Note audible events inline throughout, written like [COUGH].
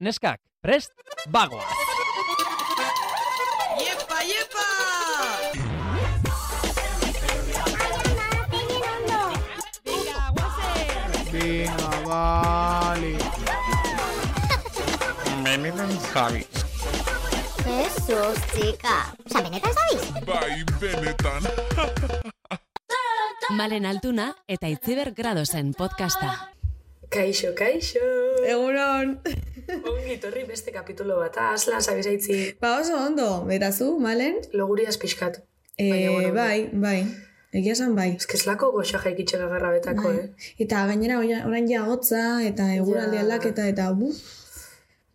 Neskak, prest, bagoa! Iepa, iepa! Venga, vale. Benetan Javi. Jesus, chica. Osa, benetan zabiz? Bai, benetan. [LAUGHS] Malen Altuna eta Itziber Gradosen podcasta. Kaixo, kaixo! Egunon. Ongi torri beste kapitulo bat, ah, aslan sabizaitzi Ba oso ondo, berazu, malen? loguriaz pixkat. E, Baina, bueno, bai, bai. Egia esan bai. Ez que goxa jaikitxe gagarra betako, Bai. eh? Eta gainera orain ja hotza eta eguraldi aldaketa eta buf.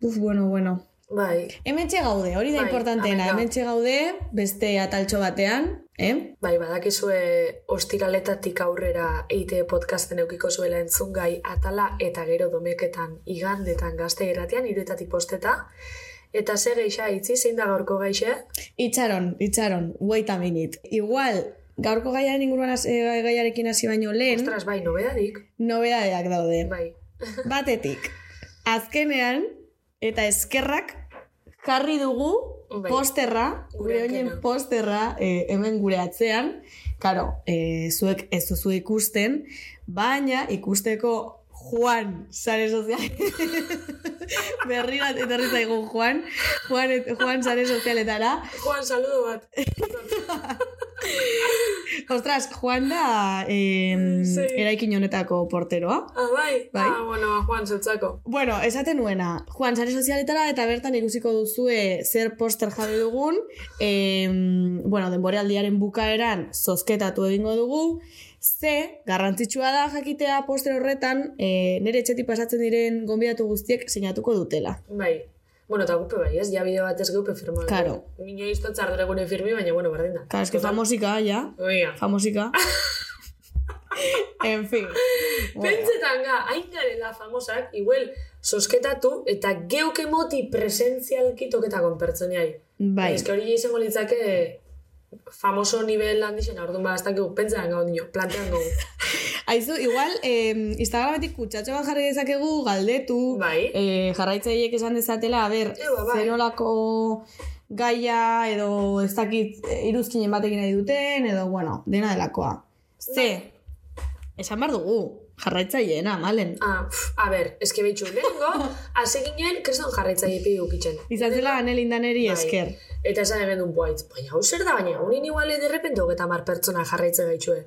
Buf, bueno, bueno. Bai, Hementxe gaude, hori da Bai, importanteena. hamaika. Hementxe gaude, beste ataltxo batean, eh? bai, badakizue ostiraletatik aurrera eite podcasten eukiko zuela entzungai atala eta gero domeketan igandetan gazte erratean, iruetatik posteta. Eta ze geixa itzi, zein da gaurko gaixe? Itxaron, itxaron, wait a minute. Igual, gaurko gaiaren inguruan eh, gaiarekin hasi baino lehen, Ostras, bai, nobedadik. nobedadeak daude. Bai. Batetik, azkenean, eta eskerrak jarri dugu Bai. posterra, gure ankena. posterra eh, hemen gure atzean. Karo, eh, zuek ez duzu ikusten, baina ikusteko Juan, sare sozial. [LAUGHS] Berrira etorri zaigu Juan, Juan, et- Juan sare sozialetara. Juan, saludo bat. [LAUGHS] [LAUGHS] Ostras, Juan da eh, Sí. eraikin honetako porteroa. Ah, bai? Bai. Ah, bueno, Juan, zeltzako. Bueno, esaten nuena, Juan, sare sozialetara eta bertan ikusiko duzue zer poster jarri dugun. E, bueno, denborealdiaren bukaeran zozketatu egingo dugu. Ze, garrantzitsua da jakitea poster horretan, e, nire etxetik pasatzen diren gonbidatu guztiek sinatuko dutela. Bai. Bueno, eta gupe bai, ez? Ja bideo batez geupe firma. Karo. Nino iztot zardore gure firmi, baina, bueno, berdin da. Claro, es que famosika, ja. Oiga. Famosika. [LAUGHS] en fin. Pentsetan ga, hain garela famosak, igual, sosketatu eta geuke moti presentzialki toketakon pertsoniai. Bai. Que hori izango litzake famoso nivel handixen, orduan ba, ez dakigu, pentsetan gau nio, plantean gau. [LAUGHS] Aizu, igual, eh, Instagrametik kutsatxo bat jarri dezakegu, galdetu, Bai. eh, jarraitzaileek esan dezatela, a ber, Eba, bai. zenolako gaia, edo ez dakit eh, iruzkinen batekin nahi duten, edo, bueno, dena delakoa. Ze, esan behar dugu, jarraitzaileena, malen. Ah, pf, a ber, eske behitxu, lehenengo, hase ginen, kriston jarraitzaile pi ukitzen. Izan zela anelindaneri Bai. esker. Eta esan egin duen buaitz, baina hau zer da, baina unin iguale derrepente hogeta mar pertsona jarraitze gaitxue.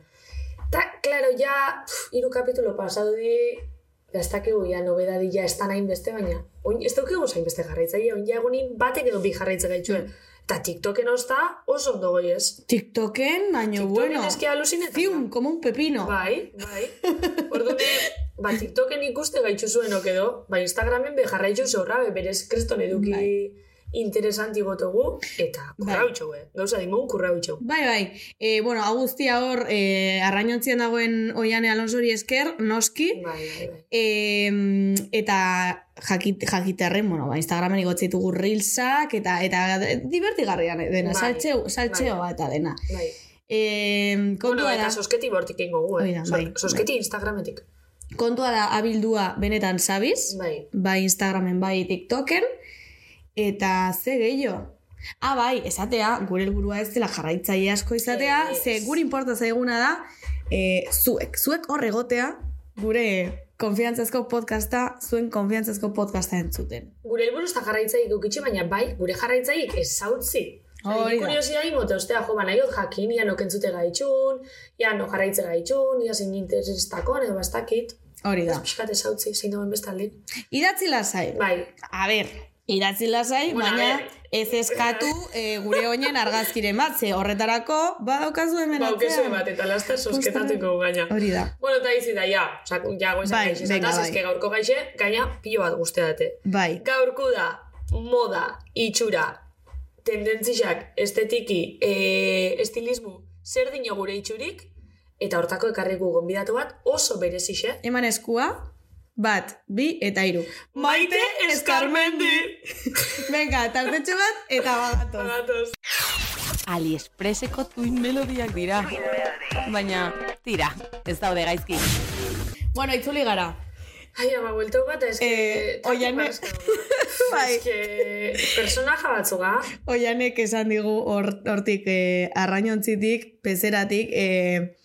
Ta, klaro, ja, hiru kapitulo pasadu di, ez dakigu, ja, nobedadi ja, ez da nahin beste, baina, oin, ez daukigu zain beste jarraitzaile, oin ja egunin batek edo bi jarraitze gaitxue. Eta TikToken ozta oso ondo goi ez. TikToken, baino, TikToken bueno, aluzinetan. fium, como un pepino. Bai, bai. Orduan, ba, TikToken ikuste gaitxu zuen okedo, ba, Instagramen be jarraitxu zorra, be, berez kriston eduki Bai. Interesanti botogu, eta Bai. kurrautxo, eh? Gauza dimun kurrautxo. Bai, bai. E, bueno, hau guztia hor, e, arrainontzian dagoen Oiane Alonsori esker, noski. Bai, bai, bai. E, eta jakit, jakiterren, bueno, ba, Instagramen igotze ditugu reelsak, eta eta divertigarria dena, Bai, saltzeo, saltzeoa bai. eta dena. bai. E, Bueno, kontua, eta da, sosketi bortik ingo gu, eh? Bai, sosketi Instagrametik. kontua da abildua benetan sabiz, Bai. bai Instagramen, bai TikToken, eta ze gehiago. Ah, bai, esatea, gure helburua ez dela jarraitzaile asko izatea, Ez. ze gure importa zaiguna da, e, zuek, zuek hor egotea, gure konfiantzazko podcasta, zuen konfiantzazko podcasta entzuten. Gure helburu ez da jarraitzaik eukitxe, baina bai, gure jarraitzaik ez zautzi. Hori da. Kuriosia imote, ostea, jo, ba, nahi dut jakin, ia no kentzute gaitxun, ia no jarraitze gaitxun, ia zein interestakon, edo bastakit. Hori da. Ez zautzi, zein dagoen bestaldin. Idatzi lasai. Bai, A ber, idatzi lasai, Bueno, baina ez eskatu e, gure oinen argazkiren bat, ze horretarako badaukazu hemen baukezu atzean. bat, eta laster sosketatuko gaina. Hori da. Bueno, eta izi da, ja, oza, ja, goizan Bai, venga, zataz, bai. gaurko gaixe, gaina pilo bat guzteate. Bai. Gaurko da, moda, itxura, tendentzixak, estetiki, e, estilismu, zer dino gure itxurik, eta hortako ekarriku gonbidatu bat oso berezixe. Eman eskua, bat, bi eta hiru. Maite Eskarmendi! [LAUGHS] Venga, tartetxo bat eta bagatoz. Bagatoz. AliExpresseko tuin melodiak dira. Baina, tira, ez daude gaizki. Bueno, itzuli gara. Ai, ama, bueltau bat, ez que... Eh, tartu oiane- parazka dago. [LAUGHS] Bai. Que... Personaja batzuga. Oianek esan digu hor- hortik eh, arrainontzitik, pezeratik, eh,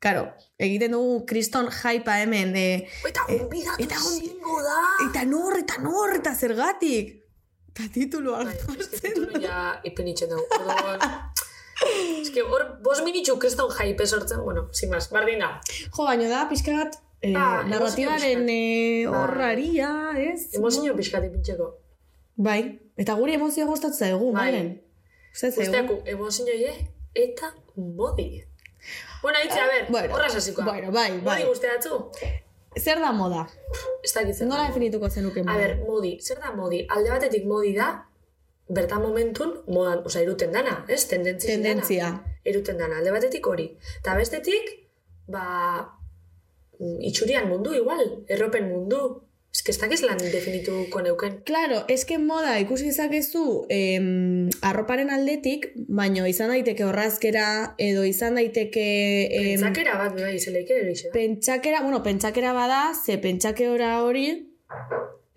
karo, egiten dugu kriston jaipa hemen, eh, Eta Eh, gonbidatu eta gon- zingo da. eta nor, eta nor, eta zergatik. Eta Bai, ez que hartzen titulu ja ipinitzen dugu. Orduan... Ez que hor, bos minitxu kriston jaipe sortzen, bueno, sin más, bardina. Jo, baino da, pixka bat, eh, Ah, narratibaren eh, Bai. horraria, ez? Emozio pixkat ipintxeko. Bai, eta guri emozio gustatzen zaigu, Bai. Zer emozio je, eta modi. Bueno, hitze, a ver, bueno, horra sasikoa. bueno, bai, bai. Modi guztiatzu? Zer da moda? Ez dakit zer. Nola definituko zenuke A moda? ber, modi, zer da modi? Alde batetik modi da, bertan momentun, modan, oza, eruten dana, ez? Tendentzia. Tendentzia. Eruten dana, alde batetik hori. Eta bestetik, ba, itxurian mundu, igual, erropen mundu. Ez que ez dakiz lan definituko neuken. Claro, eske moda ikusi dezakezu em, arroparen aldetik, baino izan daiteke horrazkera edo izan daiteke em, Pentsakera bat, bai, zeleike erixe da. pentsakera, bueno, pentsakera bada, ze pentsakera hori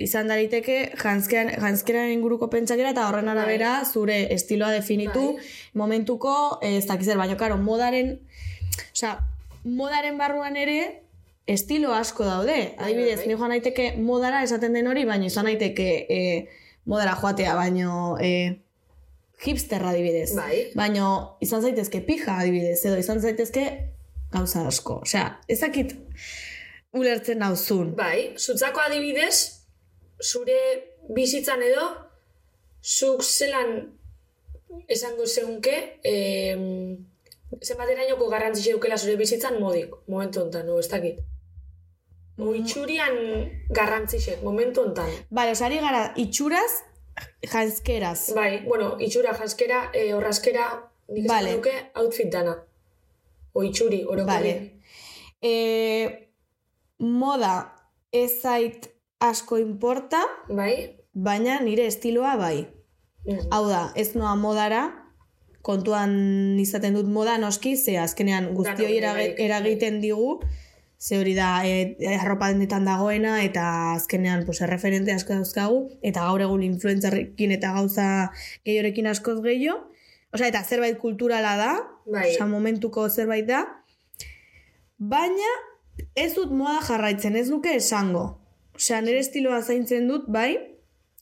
izan daiteke janskean, janskeraren inguruko pentsakera eta horren arabera zure estiloa definitu Bai. momentuko ez dakiz zer, baina karo, modaren osea, modaren barruan ere estilo asko daude. Bai, Adibidez, bai. ni joan naiteke modara esaten den hori, baina izan naiteke eh, modara joatea, baino eh, hipsterra adibidez. Bai. Baino izan zaitezke pija adibidez, edo izan zaitezke gauza asko. Osea, ezakit ulertzen nauzun. Bai, zutzako adibidez, zure bizitzan edo, zuk zelan esango zeunke, eh, zenbaterainoko garrantzi zeukela zure bizitzan modik, momentu hontan, no, ez dakit. O itxurian garrantzisek, momentu hontan. Bale, osari gara, itxuraz, janskeraz. Bai, bueno, itxura jaskera, e, horrazkera, nik Vale. duke, outfit dana. O itxuri, orokorri. Vale. E, moda ez zait asko importa, Bai? baina nire estiloa bai. Mhm. Hau da, ez noa modara, kontuan izaten dut moda noski, ze azkenean guztioi bai. eragiten digu, ze hori da e, arropa dendetan dagoena, eta azkenean pues, erreferente asko dauzkagu, eta gaur egun influentzarrekin eta gauza gehiorekin askoz gehiago, Osea, eta zerbait kulturala da, Bai. osea, momentuko zerbait da, baina ez dut moda jarraitzen, ez nuke esango. Osea, nire estiloa zaintzen dut, bai,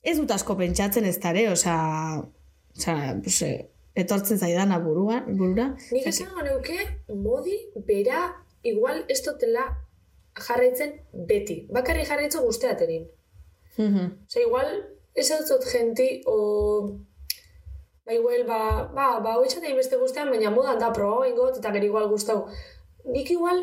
ez dut asko pentsatzen ez dare, pues, eh, etortzen zaidana burua, burura. Nik esango neuke, modi, bera, igual ez dutela jarraitzen beti. Bakarri jarraitzo guzteaterin. Mhm. Osa, igual, ez dut genti, o... Ba, igual, ba, ba, ba, beste guztean, baina modan da proba ingot, eta gero igual gustau. Nik igual,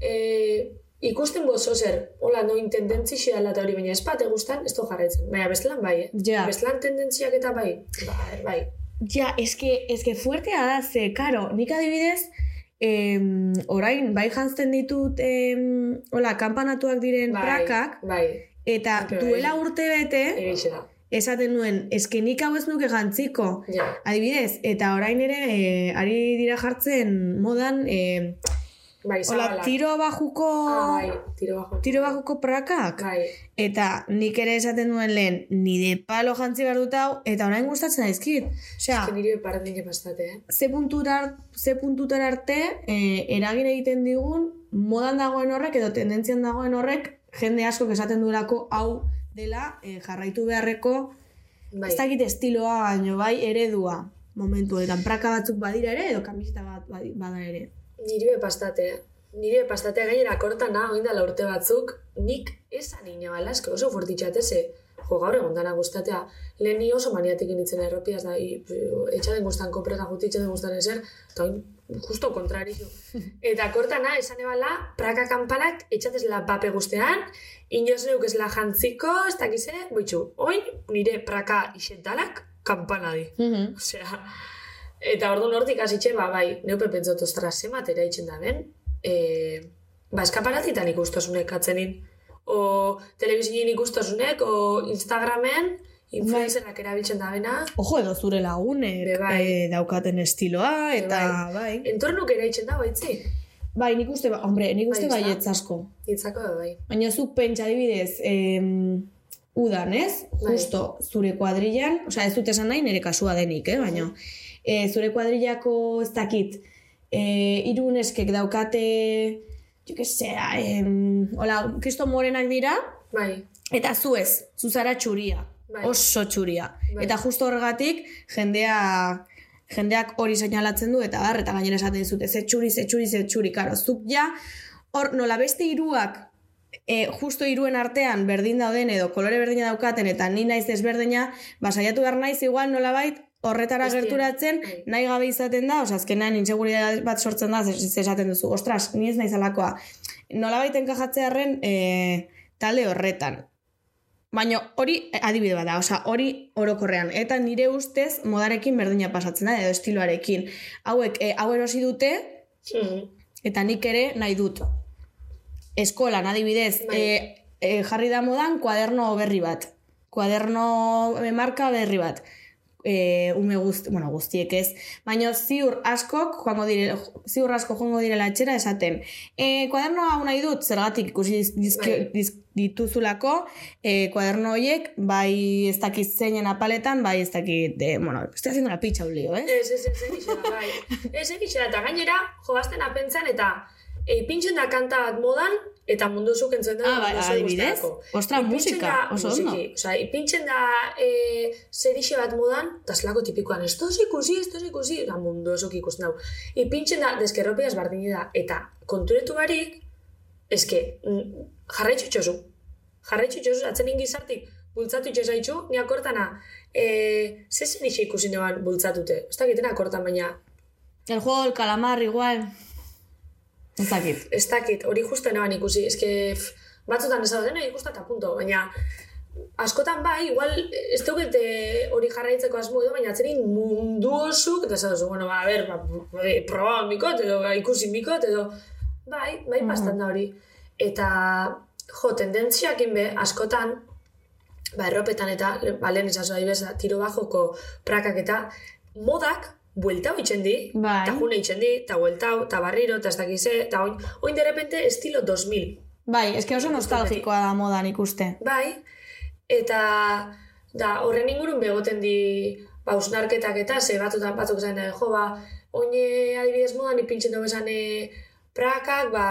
e, ikusten bozo zer, hola, no intendentzi xidala eta hori, baina ez bate gustan, ez du jarraitzen. Baina bestelan bai, eh? Ja. Bestelan tendentziak eta bai, bai, bai. Ja, eske, eske fuertea da, ze, karo, nik adibidez, em, orain, bai jantzten ditut, em, hola, kampanatuak diren bai, prakak, Bai, eta Bai. duela urte bete, esaten nuen, eske nik hau ez nuke jantziko. Ja. Adibidez, eta orain ere, e, ari dira jartzen modan, e, Bai, zabalak. tiro bajuko, Ah, bai, tiro bajo. tiro bajuko prakak. Bai, Eta nik ere esaten duen lehen, nire palo jantzi behar dut hau, eta orain gustatzen daizkit. Osea, que nire pastate, eh? ze puntutar, ze puntutar arte e, eragin egiten digun modan dagoen horrek edo tendentzian dagoen horrek jende asko esaten duelako hau dela e, jarraitu beharreko Bai. ez dakit estiloa baino bai eredua momentu eta praka batzuk badira ere edo kamiseta bat badi- bada ere. Nire be pastate, eh? Nire be pastate gainera kortana, oindala urte batzuk, nik esan ina balaske oso fortitxate ze, jo gaur egon dana gustatea, lehen ni oso maniatik initzen erropiaz da, i, etxaden gustan kompreta jutitxe den gustan ezer, eta oin, justo kontrarizu. [LAUGHS] Eta kortana, esan ebala, praka kanpanak etxatez la pape guztean, inoz neuk ez la jantziko, ez dakize, boitxu, oin, nire praka isentalak, kanpana di. Osea, eta ordu nortik hasitxe, ba, bai, neupe pentsot, ostra, zemat eraitzen da ben, e, ba, eskaparatitan ikustosunek atzenin. O telebizinen ikustosunek, o Instagramen, influencerrak erabiltzen da bena, Ojo edo zure lagunek bai. eh, daukaten estiloa eta bai. entornuk eraitzen da, baitzi. bai, nik uste, ba- hombre, nik uste Bai, bai asko. Hitzako bai. Baina zuk pentsa adibidez, em, udan, ez? Bai. Justo zure kuadrillan, osea ez dut esan nahi nire kasua denik, eh? baina e, zure kuadrillako ez dakit, e, hiru neskek daukate, jo que sea, em, hola, kristo morenak dira, Bai, eta zu ez, zu zara txuria, Bai. oso txuria. Bai. Eta justo horregatik, jendea jendeak hori seinalatzen du eta bar, eta gainera esaten dizute, ze txuri, ze txuri, ze txuri, karo, zuk ja, hor, nola beste hiruak e, justo hiruen artean berdin dauden edo kolore berdina daukaten eta ni naiz desberdina, ba saiatu behar naiz igual nolabait horretara Bestia, gerturatzen bai. nahi gabe izaten da, osea azkenean inseguridade bat sortzen da, esaten duzu, ostras, ni ez naiz alakoa. Nolabait enkajatzearren e, talde horretan. Baina hori eh, adibide bat da, osea, hori orokorrean. Eta nire ustez modarekin berdina pasatzen da, edo estiloarekin. Hauek, e, hau erosi dute, Mhm. eta nik ere nahi dut. Eskolan, adibidez, Bai. e, e, jarri da modan kuaderno berri bat. Kuaderno marka berri bat. E, ume guzti, bueno, guztiek ez. Baina ziur askok, joango dire, ziur asko joango direla etxera esaten. E, kuaderno hau nahi dut, zergatik ikusi diz, dizki- Bai. diz, dituzulako, e, kuaderno horiek, bai ez dakit zeinen apaletan, bai ez dakit, e, bueno, estoy haciendo la picha un lío, eh? Ez, ez, ez, da, bai. Ez, da, eta gainera, joazten apentzan, eta e, pintzen da kanta modan, eta mundu zuk entzuen da Ah, bai, oso adibidez? Ostra, musika, da- oso ondo. Osea, ipintzen da e, zerixe bat modan, eta zelako tipikoan, ez toz ikusi, ez toz ikusi, da mundu osok ikusten dau. Ipintzen da, deskerropiaz bardini da, eta konturetu barik, eske, mm, jarraitzu txosu. Jarraitzu txosu, atzen ingizartik, bultzatu itxesaitzu, ni akortana, e, ze zerixe ikusi neban bultzatute. Ez dakiten akortan, baina El juego del calamar igual. Ez dakit. ez dakit, hori justo neban ikusi, eske batzutan ez dauden ikusta eta punto, baina askotan bai, igual ez dukete hori jarraitzeko asmo edo, baina atzerin mundu osuk, eta ez bueno, ba, a ber, ba, e, proba mikot, edo ba, ikusi mikot, edo, bai, bai, Mhm. bastan da hori. Eta, jo, tendentziak be, askotan, ba, erropetan eta, ba, lehen esazu tiro bajoko prakak eta, modak, bueltau itxen di, Bai. eta june itxen di, eta bueltau, eta barriro, eta ez dakize, eta oin, oin de repente estilo 2000. Bai, eske oso nostalgikoa da modan ikuste. Bai, eta da, horren ingurun begoten di ba, usnarketak eta ze batutan batzuk zain da, jo, ba, oine adibidez modan ipintzen dugu esan e, prakak, ba,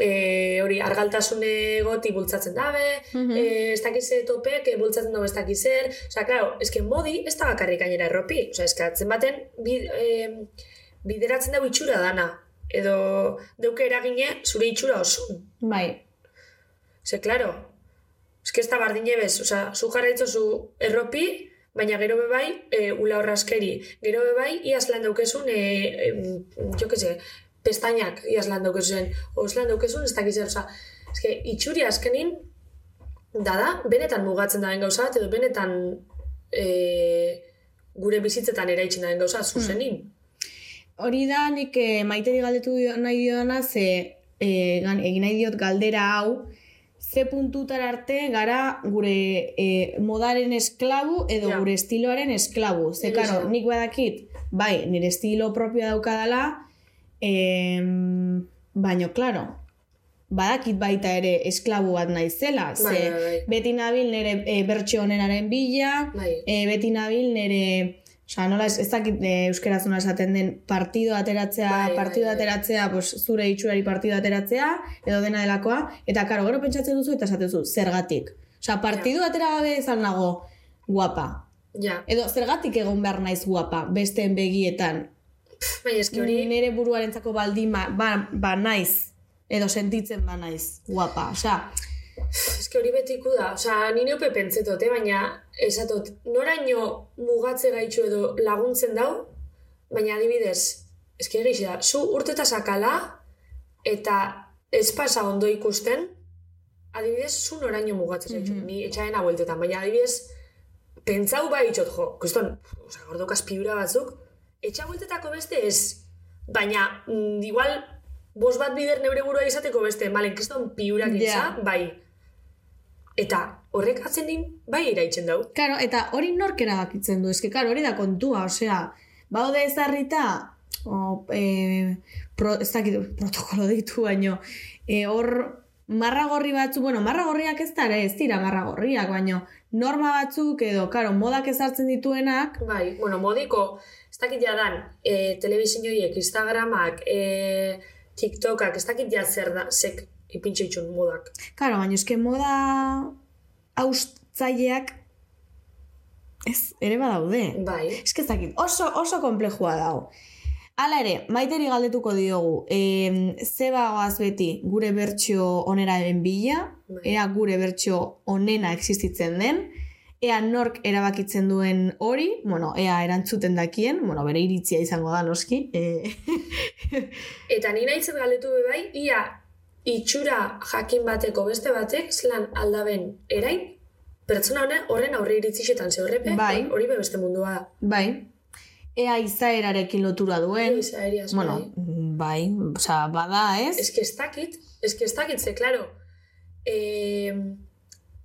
e, hori argaltasune goti bultzatzen dabe, Mhm. e, ez dakize topek e, bultzatzen dugu ez dakizer, osea, claro, eske modi ez da bakarrik gainera erropi, osea, eske atzen baten bid, e, bideratzen dugu itxura dana, edo deuke eragine zure itxura osun. Bai. Ze, claro, que ez da bardine bez, oza, zu jarraitzo zu erropi, baina gero bebai, e, ula horrazkeri. Gero bebai, iaz lan daukezun, e, e, jo que se, pestainak iaz lan daukezun, oz lan daukezun, ez dakiz ez que, itxuri azkenin, dada, benetan mugatzen da den gauza bat, edo benetan e, gure bizitzetan eraitzen da den gauza, zuzenin. Hori da nik eh, maiteri galdetu nahi diodana, ze gan, egin nahi diot galdera hau, ze puntutara arte gara gure eh, modaren esklabu edo Ja. gure estiloaren esklabu. Ze, karo, nik badakit, bai, nire estilo propioa daukadala, em, baino, klaro, badakit baita ere esklabu bat naizela, ze Bai, bai, bai. beti nabil nire e, bertxe honenaren bila, Bai. e, beti nabil nire, osea, nola ez, ez dakit e, euskeraz nola esaten den partido ateratzea, Bai, bai, partido bai. ateratzea, pues, zure itxurari partido ateratzea, edo dena delakoa, eta karo, gero pentsatzen duzu eta esaten duzu, zergatik. Osea, partido atera gabe ezan nago guapa. Ja, Edo zergatik egon behar naiz guapa, besteen begietan. Baina eski hori... Nire buruarentzako baldima, ba, ba naiz, edo sentitzen ba naiz guapa. Osea, Eske hori betiku da, osea, ni neope pentsetot, eh? baina esatot, noraino mugatze gaitxu edo laguntzen dau, baina adibidez, eske egixe da, zu urteta sakala, eta ez pasa ondo ikusten, adibidez, zu noraino mugatzen gaitxu, ni etxaena bueltetan, baina adibidez, pentsau bai itxot jo, kuston, osea, gordokaz piura batzuk, etxa bueltetako beste ez, baina, mm, igual, bos bat bider neure burua izateko beste, malen, kriston piurak Ja. itza, bai. Eta horrek atzen din, bai iraitzen dau. Karo, eta hori nork erabakitzen du, eske, karo, hori da kontua, osea, baude ezarrita, o, e, pro, ez dakit protokolo ditu baino, e, hor marra gorri batzu, bueno, marra gorriak ez dara, ez dira marra gorriak, baino norma batzuk edo, karo, modak ezartzen dituenak, Bai, bueno, modiko, dakit ja dan, e, telebizinoiek, Instagramak, e, TikTokak, ez dakit ja zer da, sek ipintxe itxun modak. karo, baino eske moda austzaileak ez, ere badaude. Bai, que ez dakit, oso, oso komplejua dago. Hala ere, maiteri galdetuko diogu, e, ze bagoaz beti gure bertxo onera bila, Bai. ea gure bertxo onena existitzen den, ea nork erabakitzen duen hori, bueno, ea erantzuten dakien, bueno, bere iritzia izango da noski, e, Eta ni nahitzen galdetu bai, ia itxura jakin bateko beste batek, zelan aldaben erain, pertsona honen horren aurre iritzixetan ze horrepe, Bai. hori be beste mundua da. bai, ea izaerarekin lotura duen, Bai, aeriaz, bueno, bai. bai, osea, bada, ez? Ez que ez dakit, ez que ez dakit, ze, klaro, eh,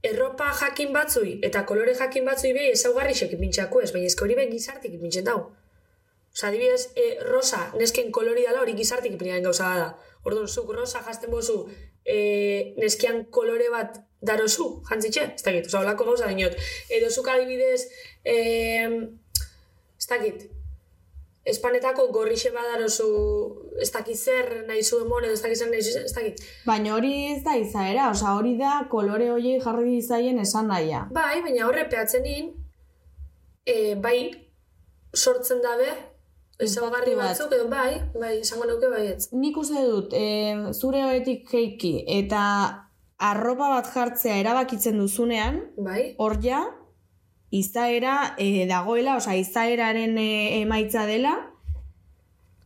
erropa jakin batzui eta kolore jakin batzui behi ezaugarri xekin pintxako ez, baina ez que hori behin gizartik ipintxen dau. Osa, adibidez, e, rosa, nesken kolori dala hori gizartik ipinaren gauza da. Orduan, zuk rosa jazten bozu, e, neskian kolore bat darozu, jantzitxe? Ez dakit, osa, olako gauza dinot. Edo zuk adibidez, e, ez dakit, espanetako gorrixe badarozu, ez dakit zer nahi zuen mon, edo ez dakit zer nahi zuen, ez dakit. Baina hori ez da izaera, osea, hori da kolore horiei jarri izaien esan nahia. Bai, baina horre peatzen nin, e, bai, sortzen dabe, ezaugarri bat. batzuk, edo bai, bai, esango nuke baietz. Nik uste dut, e, zure hoetik keiki eta arropa bat jartzea erabakitzen duzunean, Bai, hor ja, izaera e, dagoela, osea, izaeraren e, emaitza dela,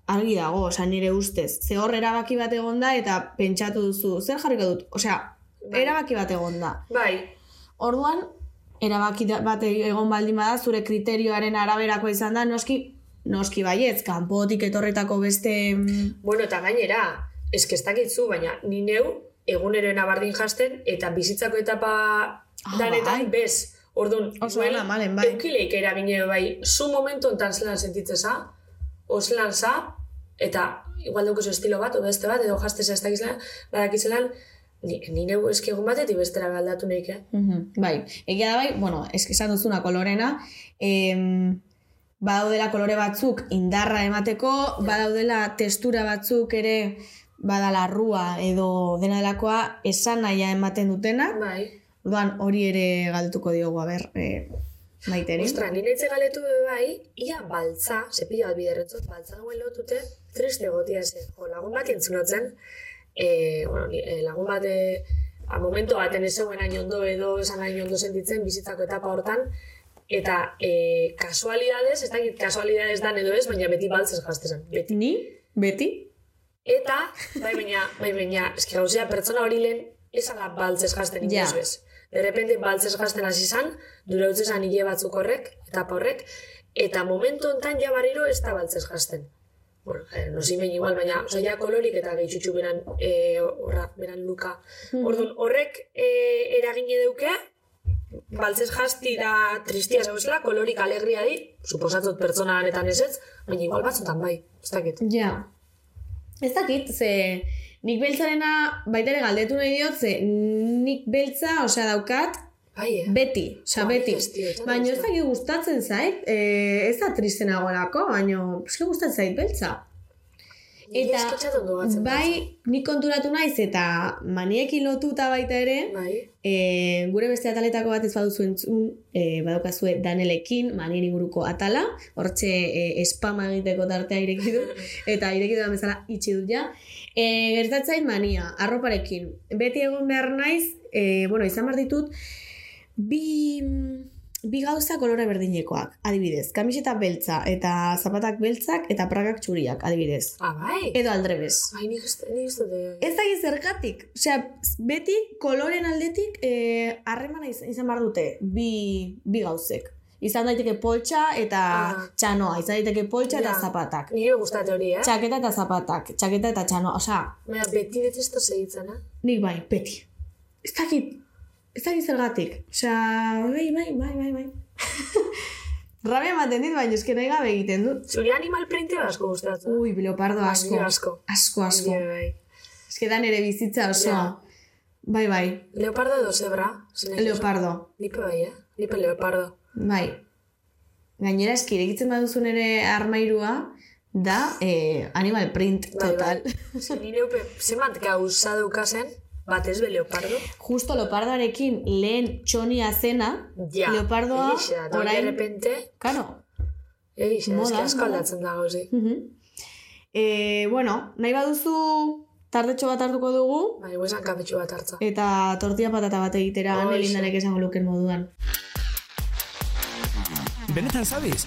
argi dago, osea, nire ustez. Ze hor erabaki bat egon da eta pentsatu duzu, zer jarriko dut? Osea, Bai. erabaki bat egon da. bai, Orduan, erabaki bat egon baldin bada, zure kriterioaren araberako izan da, noski, noski baietz, kanpotik etorretako beste... mm, bueno, eta gainera, eske ez dakitzu, baina ni neu, egunero nabardin jasten, eta bizitzako etapa Ah, danetan bai. bez. Orduan, Oso ona, malen, bai. eukileik erabine bai, zu momentu ontan zelan sentitzeza, o zelan za, eta igual daukezu estilo bat, o beste bat, edo jasteza ez dakizela, badakizelan, ni, ni neu eski egun batetik bestera aldatu nahik, eh? Mhm, bai, egia da bai, bueno, esk- esan duzuna kolorena, em, badaudela kolore batzuk indarra emateko, badaudela testura batzuk ere badala rua edo dena delakoa esan nahia ematen dutena, Bai. Orduan hori ere galdetuko diogu, a ber, e, maiteri. Ostra, ni nahi galetu bai, ia baltza, sepila bat biderretzot, baltza dagoen lotute, triste gotia ze. Jo, lagun bat entzunotzen, e, bueno, ni- e, lagun bat, e, a momento baten ez zegoen ondo edo esan hain ondo sentitzen bizitzako etapa hortan, eta e, kasualidades, ez dakit kasualidades dan edo ez, baina beti baltzez jaztezan, beti. Ni, beti, Eta, bai baina, bai baina, eski gauzea pertsona hori lehen, ez ala baltzez jazten Ja. inoiz bez. De repente baltzez jazten hasi zan, dura utzi zan hile batzuk horrek, etapa horrek, eta momentu hontan ja barriro ez da baltzez jazten. Bueno, eh, no zimen igual, baina, oza, ja kolorik eta gehitxutxu beran, eh, horra, beran luka. Orduan, horrek eh, eragine deuke, baltzez jazti da tristia zauzela, kolorik alegria di, suposatzot pertsona honetan ez ez, baina igual batzutan bai, ez dakit. ja. Ez dakit, ze nik beltzarena baitere galdetu nahi diot, ze nik beltza, osea daukat, Bai, eh? Beti, osea, Ba, beti. ez, ez Baina ez dakit gustatzen zait, e, ez da triste nagoelako, baina eske gustatzen zait beltza. Eta bai, nik konturatu naiz eta maniekin lotuta baita ere, Bai. e, gure beste ataletako bat ez baduzu entzun, e, badokazue Danelekin, manien inguruko atala, hortxe e, spama egiteko tartea ireki du, [LAUGHS] eta ireki dudan bezala itxi dut ja. E, gertatzait mania, arroparekin. Beti egon behar naiz, e, bueno, izan behar ditut, bi, bi gauza kolore berdinekoak, adibidez. Kamiseta beltza eta zapatak beltzak eta pragak txuriak, adibidez. Ah, bai. Edo aldrebes. Bai, nik ez, nik ez dute... Ez da zergatik. Osea, beti koloren aldetik eh, harremana iz- izan behar dute bi, bi gauzek. Izan daiteke poltsa eta Ah. txanoa. Izan daiteke poltsa eta zapatak. Nire gustate hori, eh? Txaketa eta zapatak. Txaketa eta txanoa. Osea, Baina, beti beti ez da segitzen, eh? nik bai, beti. Ez dakit, ez dakit zergatik. Osea, bai, bai, bai, bai, bai. [LAUGHS] Rabia ematen dit, baina eske nahi gabe egiten dut. Zuri animal printe asko gustatzen. Ui, leopardo asko. Bai, asko. Asko, asko. Bai, bai. Eske da nere bizitza osoa. Ja. Bai, bai. Leopardo edo zebra? Leopardo. Nipe bai, eh? Nipe leopardo. Bai. Gainera, eski irekitzen baduzu nere armairua, da eh, animal print Bai, total. Bai. Zer nire upe, zemat gauza daukazen, batez be leopardo. Justo leopardoarekin lehen txonia zena, Ja, leopardoa egixe, da, orain... de repente, Karo. eski asko moda. aldatzen da gauzi. Mhm. Eh, bueno, nahi baduzu tardetxo bat hartuko dugu, Bai, guezan kafetxu bat hartza. eta tortilla patata bat egitera Hoxe. nelindanek esango luken moduan. Benetan zabiz?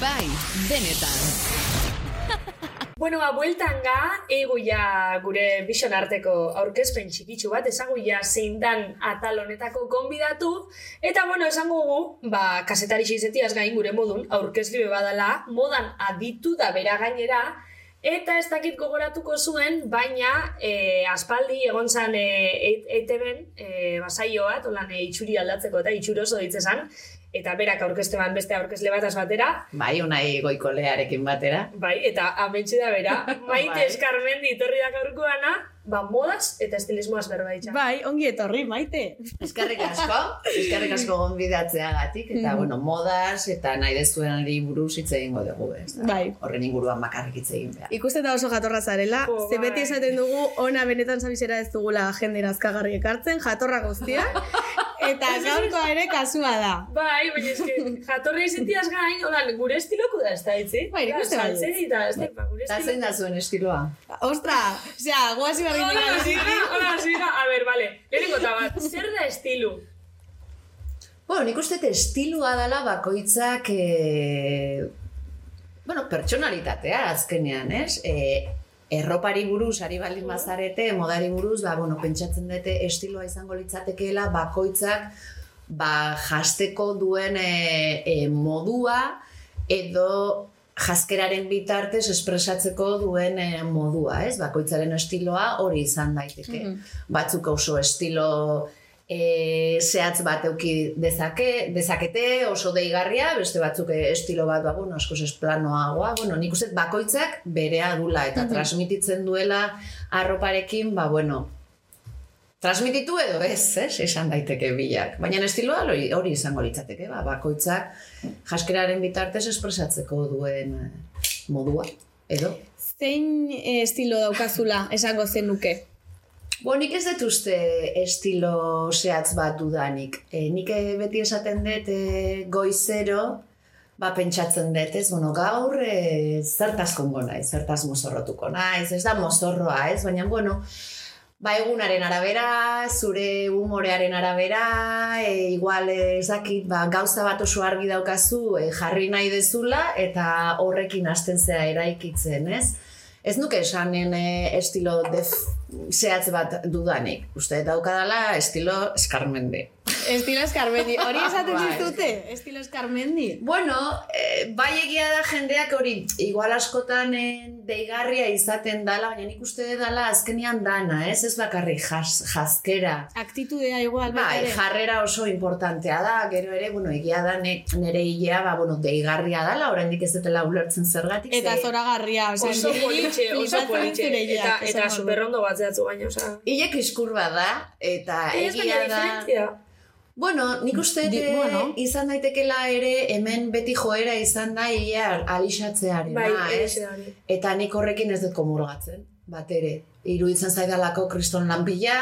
Bai, benetan. Bueno, ba, bueltan ga, eigu ja gure bixon arteko aurkezpen txikitsu bat, esango ja zein dan atal honetako konbidatu, eta bueno, esango gu, ba, kasetari xeizetiaz gain gure modun, aurkezli be badala, modan aditu da bera gainera, eta ez dakit gogoratuko zuen, baina e, aspaldi egon zan e, ETB-en e, basaio bat, holan e, itxuri aldatzeko eta itxuroso ditzezan, eta berak aurkezte ban beste aurkezle bat batera, Bai, unai goikolearekin batera. Bai, eta amentsi da bera, [LAUGHS] maite Bai. eskarmendi itorri da gaurkoana, ba, modaz eta estilismoaz berbaitza. Bai, ongi etorri, maite. Eskerrik asko, eskerrik asko gonbidatzeagatik, eta, bueno, modaz, eta nahi dezuenari buruz hitz egingo dugu, ez da? Bai. Horren inguruan bakarrik hitz egin behar. Ikuste da oso jatorra zarela, Jo, ze bai. beti esaten dugu ona benetan zabizera ez dugula jendera azkagarri ekartzen, jatorra guztia, [LAUGHS] eta gaurkoa ere kasua da. Bai, baina eske, jatorra izentiaz gain, holan, gure estiloku da, ez da, etzi? Bai, nik uste baietz. Saltzeri eta, ez da, ba, gure Eta estilo. zein da zuen estiloa? Ostra, osea, guazi barri Hola, dira, zira, hola, zira. A ber, vale, lehenengo eta bat, zer da estilu? Bueno, nik uste estilua dela bakoitzak, e... bueno, pertsonalitatea azkenean, ez? E, erropari buruz, ari baldin bazarete, modari buruz, ba, bueno, pentsatzen dute estiloa izango litzatekeela bakoitzak ba, jasteko duen e, e, modua edo jaskeraren bitartez espresatzeko duen e, modua, ez? Bakoitzaren estiloa hori izan daiteke. Batzuk oso estilo e, zehatz bat euki dezake, dezakete, oso deigarria, beste batzuk e, estilo bat, ba, bueno, askoz ez planoagoa, bueno, nik uste bakoitzak berea dula eta transmititzen duela arroparekin, ba, bueno, transmititu edo ez, ez, esan daiteke bilak. Baina estiloa hori, izango litzateke, ba, bakoitzak jaskeraren bitartez espresatzeko duen eh, modua, edo. Zein eh, estilo daukazula esango zenuke? Bo, nik ez dut uste estilo zehatz bat dudanik. E, nik eh, beti esaten dut e, goizero, ba, pentsatzen dut, ez, bueno, gaur e, zertaz kongo naiz, zertaz mozorrotuko naiz, ez da mozorroa, ez, baina, bueno, ba, egunaren arabera, zure humorearen arabera, e, igual ez dakit, ba, gauza bat oso argi daukazu e, jarri nahi dezula, eta horrekin hasten zea eraikitzen, ez? Ez nuke esanen e, estilo def zehatz bat dudanik. Uste daukadala estilo eskarmendi. Estilo eskarmendi, hori [LAUGHS] esaten Bai. zizute, estilo eskarmendi. Bueno, e, bai egia da jendeak hori, igual askotan eh, deigarria izaten dala, baina nik uste dela azkenean dana, ez? Ez bakarrik jas, jaskera. Aktitudea igual, Bai, jarrera oso importantea da, gero ere, bueno, egia da ne, nere hilea, ba, bueno, deigarria dala, oraindik ez dutela ulertzen zergatik. Eta ze- zoragarria, osea, Oso niri politxe, oso politxe. Eta, eta superrondo bat zehatzu baina, oza. Ile kiskurba da, eta egia da... Bueno, nik uste Di- bueno. izan daitekela ere hemen beti joera izan da ia alixatzearena, Bai, ez? da hori. Eta nik horrekin ez dut komurgatzen, bat ere. Iruditzen zaidalako kriston lanpila,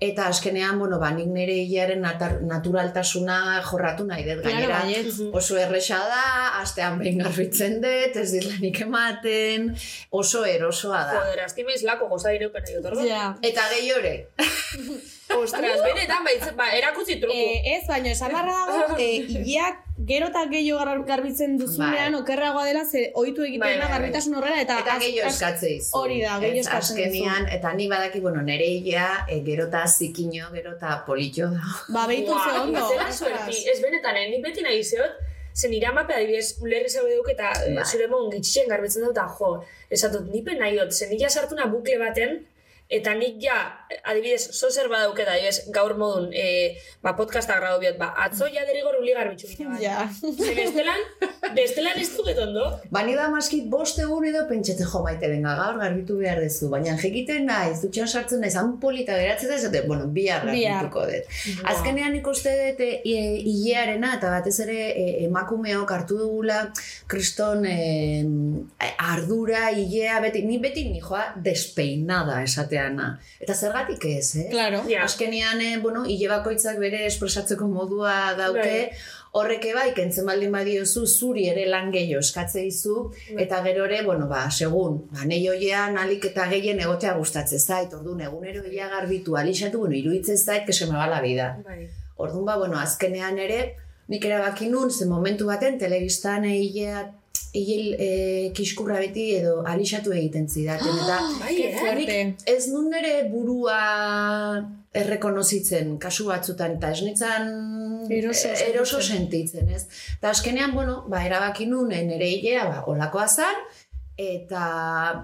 eta askenean, bueno, ba, nik nire hilaren naturaltasuna jorratu nahi dut gainera. baietz. Oso erresa da, astean behin garbitzen dut, ez dit lanik ematen, oso erosoa da. Joder, aztime izlako goza nahi otorgo. Ja. Eta gehiore, [LAUGHS] Ostras, benetan, baitz, ba, erakutzi truko. Eh, ez, baina esan barra dago, [LAUGHS] eh, hileak gero eta gehiago gar- garbitzen duzunean, Bai. okerragoa dela, ze oitu egiten Bai, da bai, bai. garbitasun horrela, eta, Eta gehiago eskatzei izu. Hori da, gehiago eskatzen dizu. Azkenean, eta ni badaki, bueno, nere hilea, e, gero eta zikino, gero eta politxo da. Ba, behitu ze Buah, ondo. Ez benetan, eh, nik beti nahi zeot, zen iramape adibidez, ulerri zaude duk eta eh, Bai. zure mon garbitzen dut, jo, esatut, nipe nahi dut, zen nila sartu na bukle baten, Eta nik ja, adibidez, zo zer badauketa, adibidez, gaur modun, e, ba, podcasta gradu biot, ba, atzo ja derigor uligar bitxu bai. Ja. Ze bestelan, bestelan ez duket ondo. Bani da maskit bost egun edo pentsatze jo maite benga gaur garbitu behar dezu, baina jekiten naiz, dutxan sartzen naiz, han polita geratzen da, esate, bueno, bihar garbituko dut. Azkenean ikuste dut e, e, hilearena eta batez ere e, emakumeok hartu dugula kriston e, ardura, hilea, beti, ni beti ni joa despeinada esateana. Eta zergatik ez, eh? Claro. Ja. Azkenean, eh, bueno, hile bakoitzak bere espresatzeko modua dauke, Bai. horrek bai, kentzen baldin badiozu, zuri ere lan gehiago eskatze dizu, eta gero ere, bueno, ba, segun, ba, nahi hoian alik eta gehien egotea gustatzen zait, orduan, egunero ia garbitu, alixatu, bueno, iruditzen zait, que se me va la vida. Bai. Orduan, ba, bueno, azkenean ere, nik erabaki nun, ze momentu baten, telebistan hilea hil e, kiskurra beti edo alixatu egiten zidaten, eta [GASPS] Bai, eh? ez nun nire burua errekonozitzen kasu batzutan, eta ez nintzen Eroso eh, eroso sentitzen, ez? Eta azkenean, bueno, ba, erabaki nun eh, nire hilea, ba, olakoa zan, eta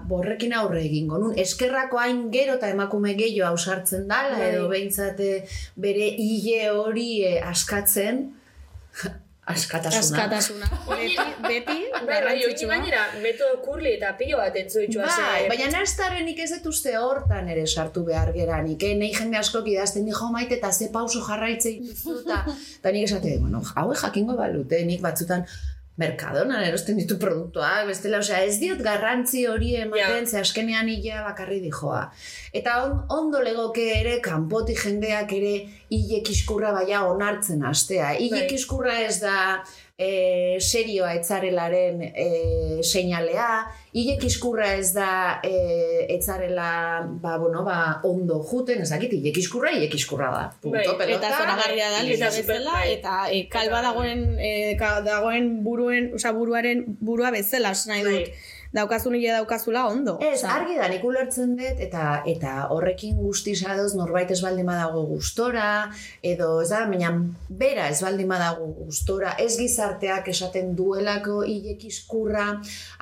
borrekin aurre egingo nun. Eskerrako hain gero eta emakume gehiago ausartzen dala, Bai. edo behintzate bere hile hori eh, askatzen, askatasuna. Askatasuna. [LAUGHS] Beti, beti, [LAUGHS] garrantzitsua. gainera, metodo kurli eta pilo bat entzu ditxua Bai, baina nastaren nik ez dut uste hortan ere sartu behar geranik, eh? Nei jende askok idazten di jo maite eta ze pauso jarraitze dituzu [LAUGHS] eta nik esate, bueno, hauek jakingo balute, nik batzutan Mercadonan erosten ditu produktuak, bestela, osea, ez diot garrantzi hori ematen, ze askenean hila bakarri dijoa. Eta on, ondo legoke ere, kanpoti jendeak ere hile kiskurra baia onartzen hastea. Hile Bai. kiskurra ez da e, serioa etzarelaren e, seinalea, hile kiskurra ez da e, etzarela, ba, bueno, ba, ondo juten, ezakit, hile kiskurra, hile kiskurra da. Punto, Bai. pelota. Eta zoragarria da, Bai. lisa bezala, bai. eta e, kalba dagoen, e, dagoen buruen, osea, buruaren burua bezala, nahi dut. Bai. Daukazun hile daukazula ondo. Ez, osea. argi da, nik ulertzen dut, eta eta horrekin guztiz adoz norbait ez baldin badago gustora, edo ez da, baina bera ez baldin badago gustora, ez gizarteak esaten duelako hilek iskurra,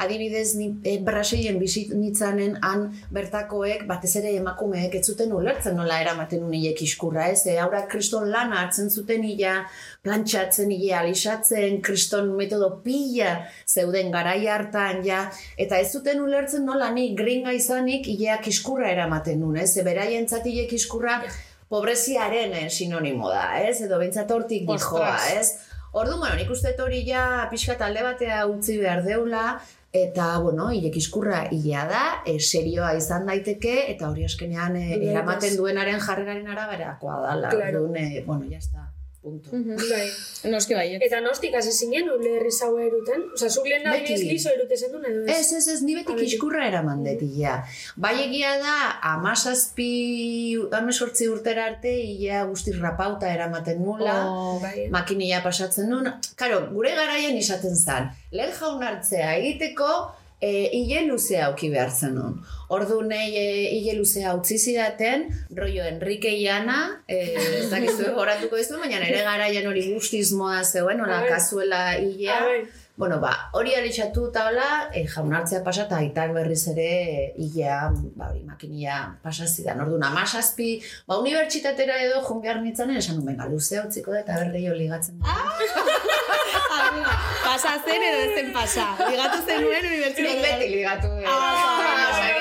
adibidez, ni, e, Brasilen bizit nitzanen han bertakoek, batez ere emakumeek, ez zuten ulertzen nola eramaten un hilek iskurra, ez? E, haura kriston lana hartzen zuten hila, plantxatzen hile alixatzen, kriston metodo pila zeuden garai hartan ja, eta ez zuten ulertzen nola ni gringa izanik hileak iskurra eramaten nun, ez? Ze beraientzat hilek iskurra pobreziaren eh, sinonimo da, ez? Edo bentsat hortik dijoa, Ostras. ez? Ordu, bueno, nik uste hori ja pixka talde batea utzi behar deula, eta, bueno, hilek iskurra hilea da, e, serioa izan daiteke, eta hori askenean e, Bai, eramaten duenaren jarreraren araberakoa dala. Claro. Orduan, e, bueno, ya Punto. Mhm. Bai. Noski bai, Eta nostik hasi zinen, ule herri zaue eruten? Osa, zuk lehen Beti. adibidez liso erute zendun edo ez? Ez, ez, ez, ni beti kiskurra eraman dut ia. Bai egia da, amazazpi, amesortzi urtera arte, ia guztiz rapauta eramaten nula. Oh, Bai. makinilla pasatzen nun. Karo, gure garaian izaten zen, lehen jaun hartzea egiteko, e, hile luzea auki behar zen nun. Ordu nahi e, hile luzea utzi zidaten, rollo Enrique Iana, e, ez dakizu [LAUGHS] horatuko dizu, baina nire garaian hori guztiz moda zegoen, hola kazuela hilea. Ah. Bueno, ba, hori alixatu eta hola, e, jaun hartzea pasa eta aitak berriz ere hilea, ba, hori makinia pasazidan. Orduan, amazazpi, ba, unibertsitatera edo behar nintzanen, esan nuen, luzea utziko da eta berri jo ligatzen da. [LAUGHS] Pasa zen edo ez zen pasa. Ligatu zenuen Nik unibertsitatea. beti ligatu dut. Ah.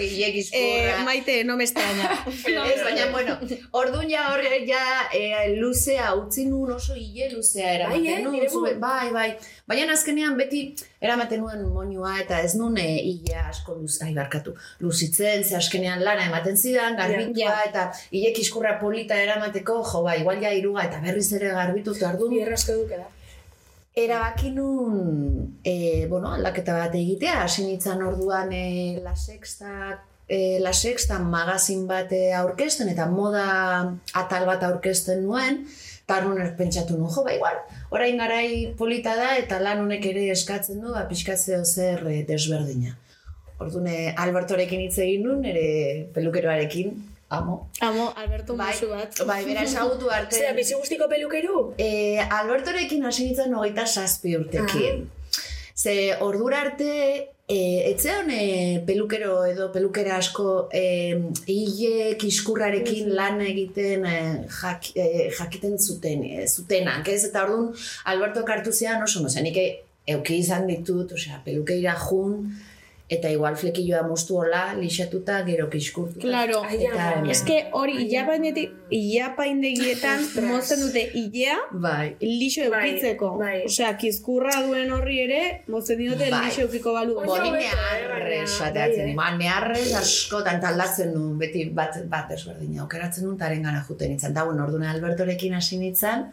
Eh, izkurra. maite, no me extraña. [LAUGHS] Ez, baina, bueno, orduan ja horre ja e, luzea utzi nun oso hile luzea Bai, eramaten eh, zube- bu- bai, bai. Baina azkenean beti eramaten nuen moinua eta ez nun e, hilea asko luz, ai, barkatu, luzitzen, ze azkenean lana ematen zidan, garbitua Ja. eta hilek iskurra polita eramateko, jo, ba, igual ja iruga eta berriz ere garbitu eta orduan Bierrasko duke da. Erabaki nun, e, bueno, aldaketa bat egitea, hasi nintzen orduan e, La Sexta, e, La Sexta magazin bat e, aurkezten eta moda atal bat aurkezten nuen, eta nun pentsatu nun, jo, ba, igual, orain garai polita da eta lan honek ere eskatzen du, ba, pixkatzeo zer e, desberdina. Orduan, e, Albertorekin hitz egin nun, ere pelukeroarekin, amo. Amo, Alberto Bai, musu bat. bai, bera esagutu arte. Zera, bizi guztiko pelukeru? E, Albertorekin hasi nintzen hogeita zazpi urtekin. Ze ordura arte E, etzean e, pelukero edo pelukera asko e, hile kiskurrarekin lan egiten e, jak, e, jakiten zuten, e, zutenak, ez? Eta orduan Alberto kartu zean oso, no zen, nik euki izan ditut, osea, pelukeira jun, eta igual flekilloa moztu hola, lixatuta, gero kiskurtuta. Claro. Eta, ama. Ez que hori ilapainetik, ilapaindegietan Ostras. mozten dute ilea Bai, lixo Bai, eukitzeko. bai. Osea, kizkurra duen horri ere, mozten diote Bai. lixo eukiko balu. Neharrez, baina, ateatzen, bai, eh. ba, neharrez askotan taldatzen nuen, beti bat, bat desberdina, okeratzen nuen, taren gana juten nintzen. Da, bueno, orduan Albertorekin hasi nintzen,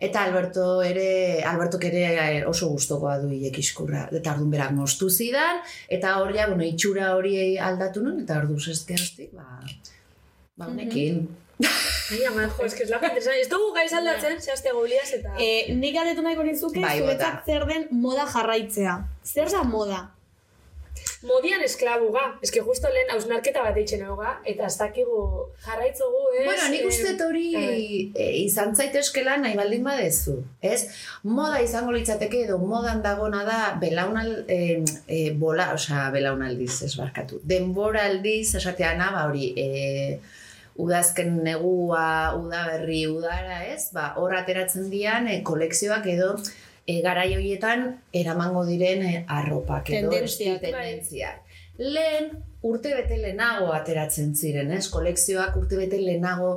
eta Alberto ere, Albertok ere eh, oso gustokoa du hilek iskurra. Eta orduan berak moztu zidan, eta hor ja, bueno, itxura hori aldatu nuen, eta ordu zezke hostik, ba, ba, honekin. Ai, ama, jo, es que es la interesante. Ez dugu gaiz aldatzen, zehazte gauliaz eta... E, nik galdetu nahiko nizuke, Bai, zuretzat bota. zer den moda jarraitzea. Zer da moda? Modian esklabuga. Que justo lehen hausnarketa bat eitzen hauga, eta ez dakigu jarraitzugu, ez? Bueno, nik uste hori e, izan zaitezkela nahi baldin badezu, ez? Moda izango litzateke edo modan dagona da belaunal, e, e, bola, osea, belaunaldiz, ez barkatu. Denboraldiz, esateana, ba hori, e, udazken negua, udaberri, udara, ez? Ba, hor ateratzen dian e, kolekzioak edo e, garai horietan eramango diren e, arropak edo Tendentziak, esti- tendentziak. Lehen, urte bete lehenago ateratzen ziren, ez? Kolekzioak urte bete lehenago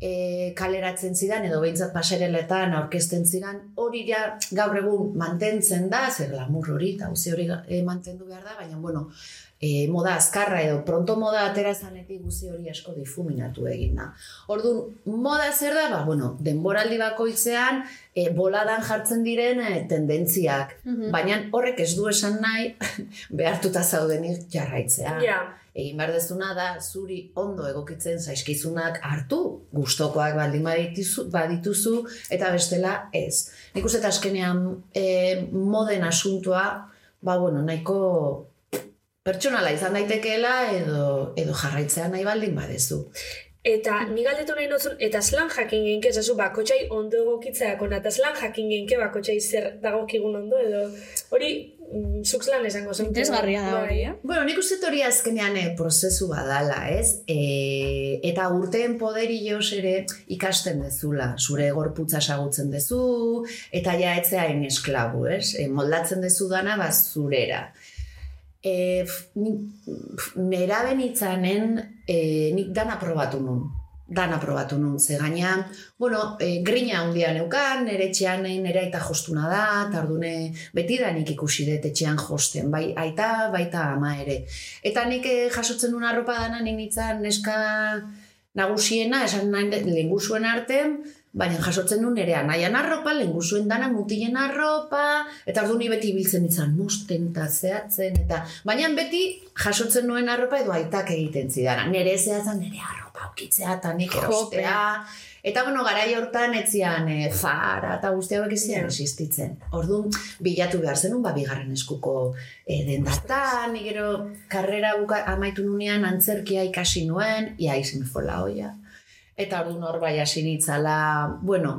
e, kaleratzen zidan, edo behintzat pasareletan aurkezten zidan, hori ja gaur egun mantentzen da, zer lamur hori, eta hori e, mantendu behar da, baina, bueno, e, moda azkarra edo pronto moda atera zanetik guzi hori asko difuminatu egin da. Orduan, moda zer da? Ba, bueno, denboraldi bakoitzean e, boladan jartzen diren e, tendentziak. Baina horrek ez du esan nahi [LAUGHS] behartuta zaudenik jarraitzea. Ja. Egin behar dezuna da, zuri ondo egokitzen zaizkizunak hartu, gustokoak baldin badituzu, badituzu eta bestela ez. Nik uste azkenean e, moden asuntua, ba, bueno, nahiko pertsonala izan daitekeela edo, edo jarraitzea nahi baldin badezu. Eta ni galdetu nahi nozun, eta slan jakin genke, esazu bakotxai ondo egokitzeako, eta slan jakin genke bakotxai zer dagokigun ondo, edo hori mm, zuk slan esango zen. Interesgarria da hori, eh? Bueno, nik uste hori azkenean eh, prozesu badala, ez? E, eta urteen poderioz ere ikasten dezula, zure gorputza sagutzen dezu, eta ja etzeain esklabu, ez? E, moldatzen dezu dana, ba, zurera. E, f- ni, f- neraben itzanen, e, nik dana probatu nun. Dana probatu nun, ze gainean, bueno, e, grina handia neukan, nere etxean egin nere aita jostuna da, eta ordune beti da nik ikusi dut etxean josten, bai aita, baita ama ere. Eta nik eh, jasotzen duen arropa dana nik nitzan neska nagusiena, esan nahi dut, lehengusuen artean, baina jasotzen duen nerea nahian arropa, lehengusuen dana mutilen arropa, eta ordu ni beti biltzen izan, mosten eta zehatzen, eta baina beti jasotzen nuen arropa edo aitak egiten zidana. Nere zehatzen nere arropa aukitzea eta nik erostea. Eta bueno, garai hortan etzian e, fara eta guzti hauek ez existitzen. Orduan, bilatu behar zenun, ba, bigarren eskuko e, dendatan, ni gero karrera buka, amaitu nunean antzerkia ikasi nuen, ia izen fola hoia. Eta orduan hor bai hasi nitzala, bueno,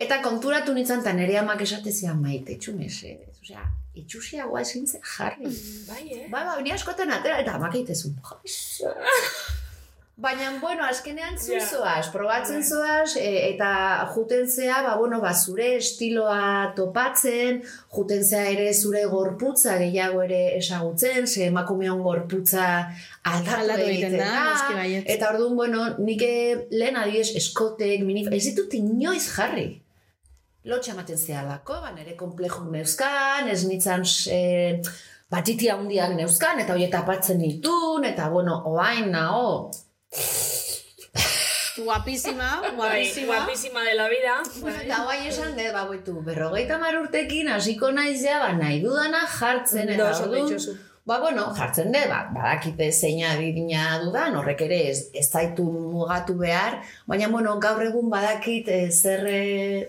eta konturatu nintzen, eta nire amak esate zian maite, txumese, osea, itxusiagoa ezin zen jarri. Bai, eh? Ba, ba, ni askotan atera, eta amak egitezun, "Joizo." Baina, bueno, azkenean zu Ja. zoaz, probatzen Bai. zoaz, e, eta juten zea, ba, bueno, ba, zure estiloa topatzen, juten zea ere zure gorputza gehiago ere esagutzen, ze emakumeon gorputza aldatu, egiten da. noski baietz. Eta orduan, bueno, nik eh, lehen adibidez eskotek, minif, ez ditut inoiz jarri. Lotxa ematen zehalako, ba, nire komplejuk neuzkan, ez nitzan e, batiti handiak neuzkan, eta hori tapatzen nitun, eta bueno, oain nao, Guapísima, Bai, guapísima. guapísima de la vida. Bueno, eta guai esan dut, ba, boitu, berrogeita mar urtekin hasiko naiz ja, ba, nahi dudana jartzen, eta orduan, ditzozu. Ba, bueno, jartzen dut, ba, badakite zeina didina dudan, horrek ere ez, ez zaitu mugatu behar, baina, bueno, gaur egun badakit eh, zer, eh,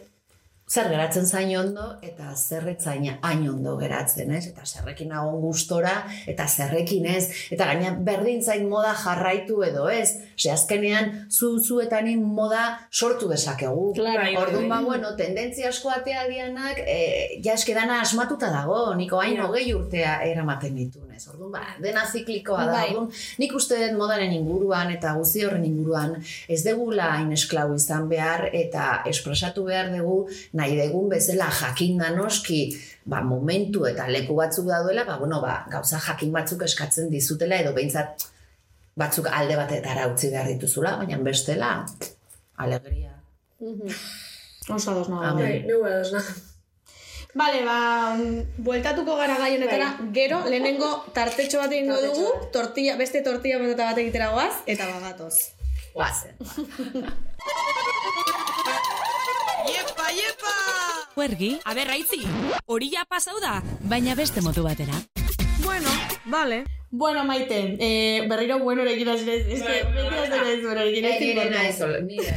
zer geratzen zain ondo, eta zer etzaina hain ondo geratzen, ez? Eta zerrekin agon gustora, eta zerrekin ez, eta gaina berdin zain moda jarraitu edo ez, ze azkenean zu zuetanin moda sortu dezakegu. Claro. Bai, Orduan, ba, bueno, tendentzia asko atea dianak, e, ja eskedana asmatuta dago, niko hain Ja. hogei urtea eramaten ditun, ez. Orduan, ba, dena ziklikoa da. Bai. Orduan, nik uste dut modaren inguruan eta guzti horren inguruan ez degula hain esklau izan behar eta espresatu behar dugu nahi degun bezala jakin da noski ba, momentu eta leku batzuk daudela, ba, bueno, ba, gauza jakin batzuk eskatzen dizutela edo behintzat batzuk alde batetara utzi behar dituzula, baina bestela, alegria. Oso ados nago. Amen. Bai, Vale, ba, mm, bueltatuko gara gai honetara, gero, lehenengo tartetxo bat egingo dugu, tortilla, beste tortilla patata bat egitera goaz, eta bagatoz. Guazen. [LAUGHS] Huergi, Aber, raitzi, hori ja pasau da. baina beste modu batera. Bueno, vale. Bueno, maite, eh, berriro bueno erekin hasi ez, es que, beti hasi ez bueno erekin ez importa. naiz, ol- [LAUGHS] nire.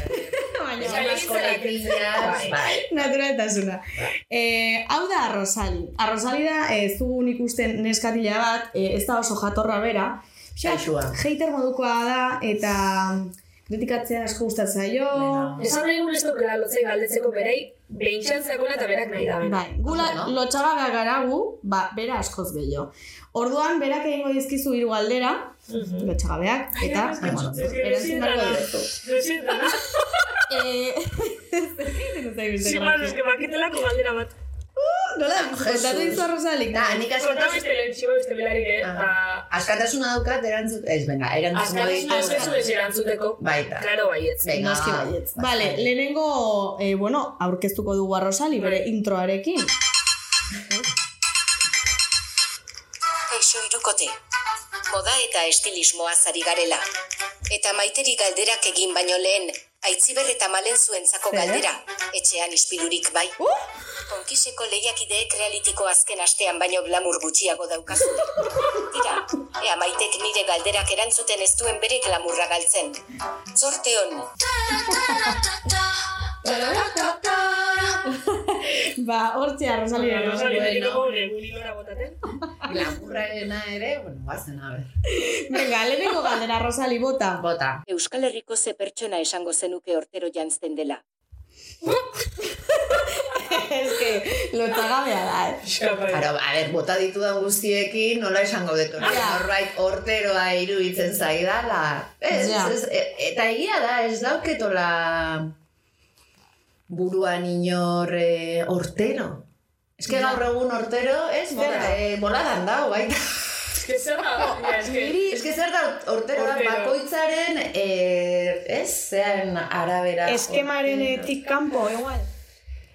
Eh, hau da Arrosali. Arrosali da, eh, zugun ikusten neskatila bat, eh, ez da oso jatorra bera. Xaixua. Hater modukoa da, eta kritikatzea asko gustatzen zaio. Esan nahi gun ez dukela lotzei galdetzeko berei, behintxan zakona eta berak nahi da. Bai, gula no? lotxagabeak garagu, ba, bera askoz gehiago. Orduan, berak egingo dizkizu hiru galdera, lotxagabeak, eta, bueno, erantzun beharko dituzu. Eh, zer egiten dut zaibizte Simon, eske bakitelako galdera bat. Nola, kontatu dizu arrosalik? Da, nik askatasun... beste lehen, txiba beste belarik, eh? Ah. Ba, Askatasuna daukat erantzut... Ez, venga, erantzun Azkartasuna ez ez ez erantzuteko. Baita. Claro, baietz. Venga, Noski ba, baietz. ba, Vale, bai. lehenengo, eh, bueno, aurkeztuko dugu arrosali, bere introarekin. Kaixo irukote. Moda eta estilismoa zari garela. Eta maiteri galderak egin baino lehen, aitziber eta malen zuentzako galdera. Etxean ispilurik bai. Konkiseko lehiakideek realitiko azken astean baino glamur gutxiago daukazu. Tira, ea maitek nire galderak erantzuten ez duen bere glamurra galtzen. Zorte hon. Ba, hortze arrosali ere. Rosali, bueno. betiko gure gulilora botaten. Glamurrarena ere, bueno, guazen, a ver. Venga, lehenengo galdera arrosali bota. Bota. Euskal Herriko ze pertsona esango zenuke hortero jantzten dela. Ez que, lotxagabea da, eh? Claro, a ver, bota ditudan guztiekin, nola esango dut hori. Ja. Norbait horteroa iruditzen zaidala. Ez, Ja. ez, e- eta egia da, ez dauketola buruan inor eh, hortero. Ez que gaur egun hortero, ez, Zer da? eh, boladan dau, baita. [LAUGHS] Eske zer da, eske... Zer da Hortero. bakoitzaren, eh, ez, zean arabera. Eskemarenetik kanpo, igual.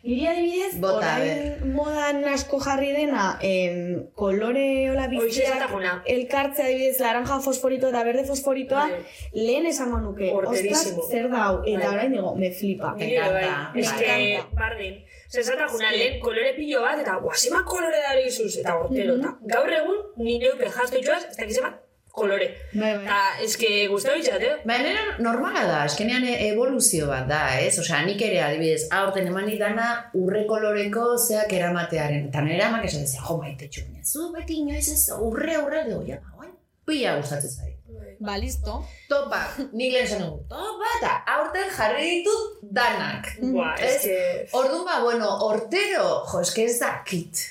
Niri adibidez, Bota, orain modan asko jarri dena, em, kolore hola esataguna. elkartzea adibidez, laranja fosforito eta berde fosforitoa, Bai. lehen esango nuke, ostras, zer da hau, eta Bai. orain digo, me flipa. Me Nire bai, encanta, eske, bai. bardin. Zezata juna, lehen kolore pilo bat, eta guazima kolore dara izuz, eta hortero, eta gaur egun, ni neuke jaztu itxuaz, ez dakiz bat, kolore. Bai, bai. Eta, eske, guztau itxat, eh? Baina normala da, eskenean evoluzio bat da, ez? Osea, nik ere adibidez, aurten eman dana urre koloreko zeak eramatearen. Eta nire amak esan dezia, jo maite txunia, zu beti inoiz ez urre urre dugu, ja, oain, pila gustatzen zait. Ba, listo. Topa, nik lehen zen dugu, topa, eta aurten jarri ditut danak. Ez? eske... Orduan ba, bueno, hortero, jo, eske ez dakit.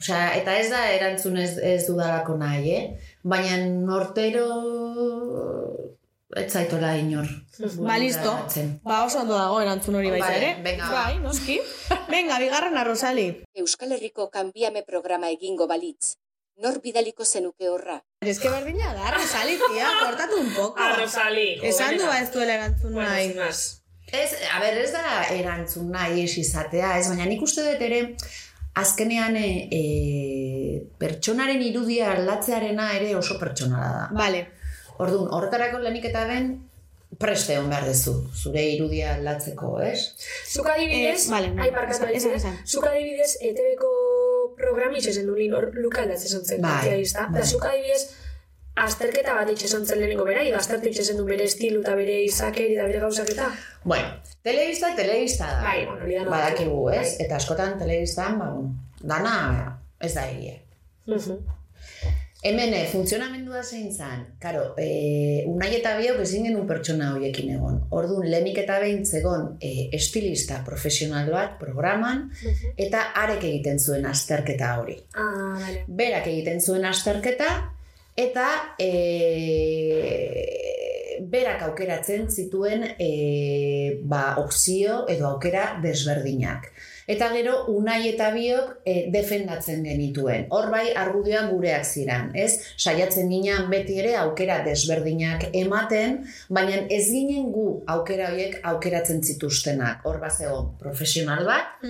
Osea, eta ez da erantzun ez, ez dudalako nahi, eh? Baina hortero ez zaitola inor. Ba, listo. Ba, oso ondo dago erantzun hori baita Vale, ere. venga, ba. bai, noski. Venga, bigarren arrosali. Euskal Herriko kanbiame programa egingo balitz. Nor bidaliko zenuke horra. Es que berdina da, arrosali, tia, kortatu un poco. Arrosali. Esan du ba ez duela erantzun Bueno, nahi. Ez, a ber, ez da erantzun nahi ez izatea, ez, baina nik uste dut ere, azkenean e, e, pertsonaren irudia aldatzearena ere oso pertsonala da. Vale. Orduan, horretarako lehenik eta ben, preste hon behar dezu, zure irudia aldatzeko, ez? Zuk adibidez, Eh, vale, no, ai, esan, esan. zuk adibidez, ETV-ko programi itxesen du luka aldatzen zontzen, Bai, bai. Eta zuk adibidez, azterketa bat itxesen zen lehenengo bera, aztertu itxesen du bere estilu eta bere izakeri eta bere gauzaketa. Bueno, telebista, telebista da. Bai, bueno, da Badakigu, bai. ez? Eta askotan telebistan, ba, dana ez da egia. Mhm. Hemen, eh, funtzionamendua zein zan, karo, e, unai eta biok ezin genuen pertsona horiekin egon. Orduan, lehenik eta behin zegon e, estilista profesional bat programan, eta arek egiten zuen azterketa hori. Ah, vale. Berak egiten zuen azterketa, Eta e, berak aukeratzen zituen e, ba, opzio edo aukera desberdinak. Eta gero unai eta biok e, defendatzen genituen. Hor bai argudioak gureak ziran, ez? Saiatzen ginean beti ere aukera desberdinak ematen, baina ez ginen gu aukera horiek aukeratzen zituztenak. Hor bat zegoen profesional bat,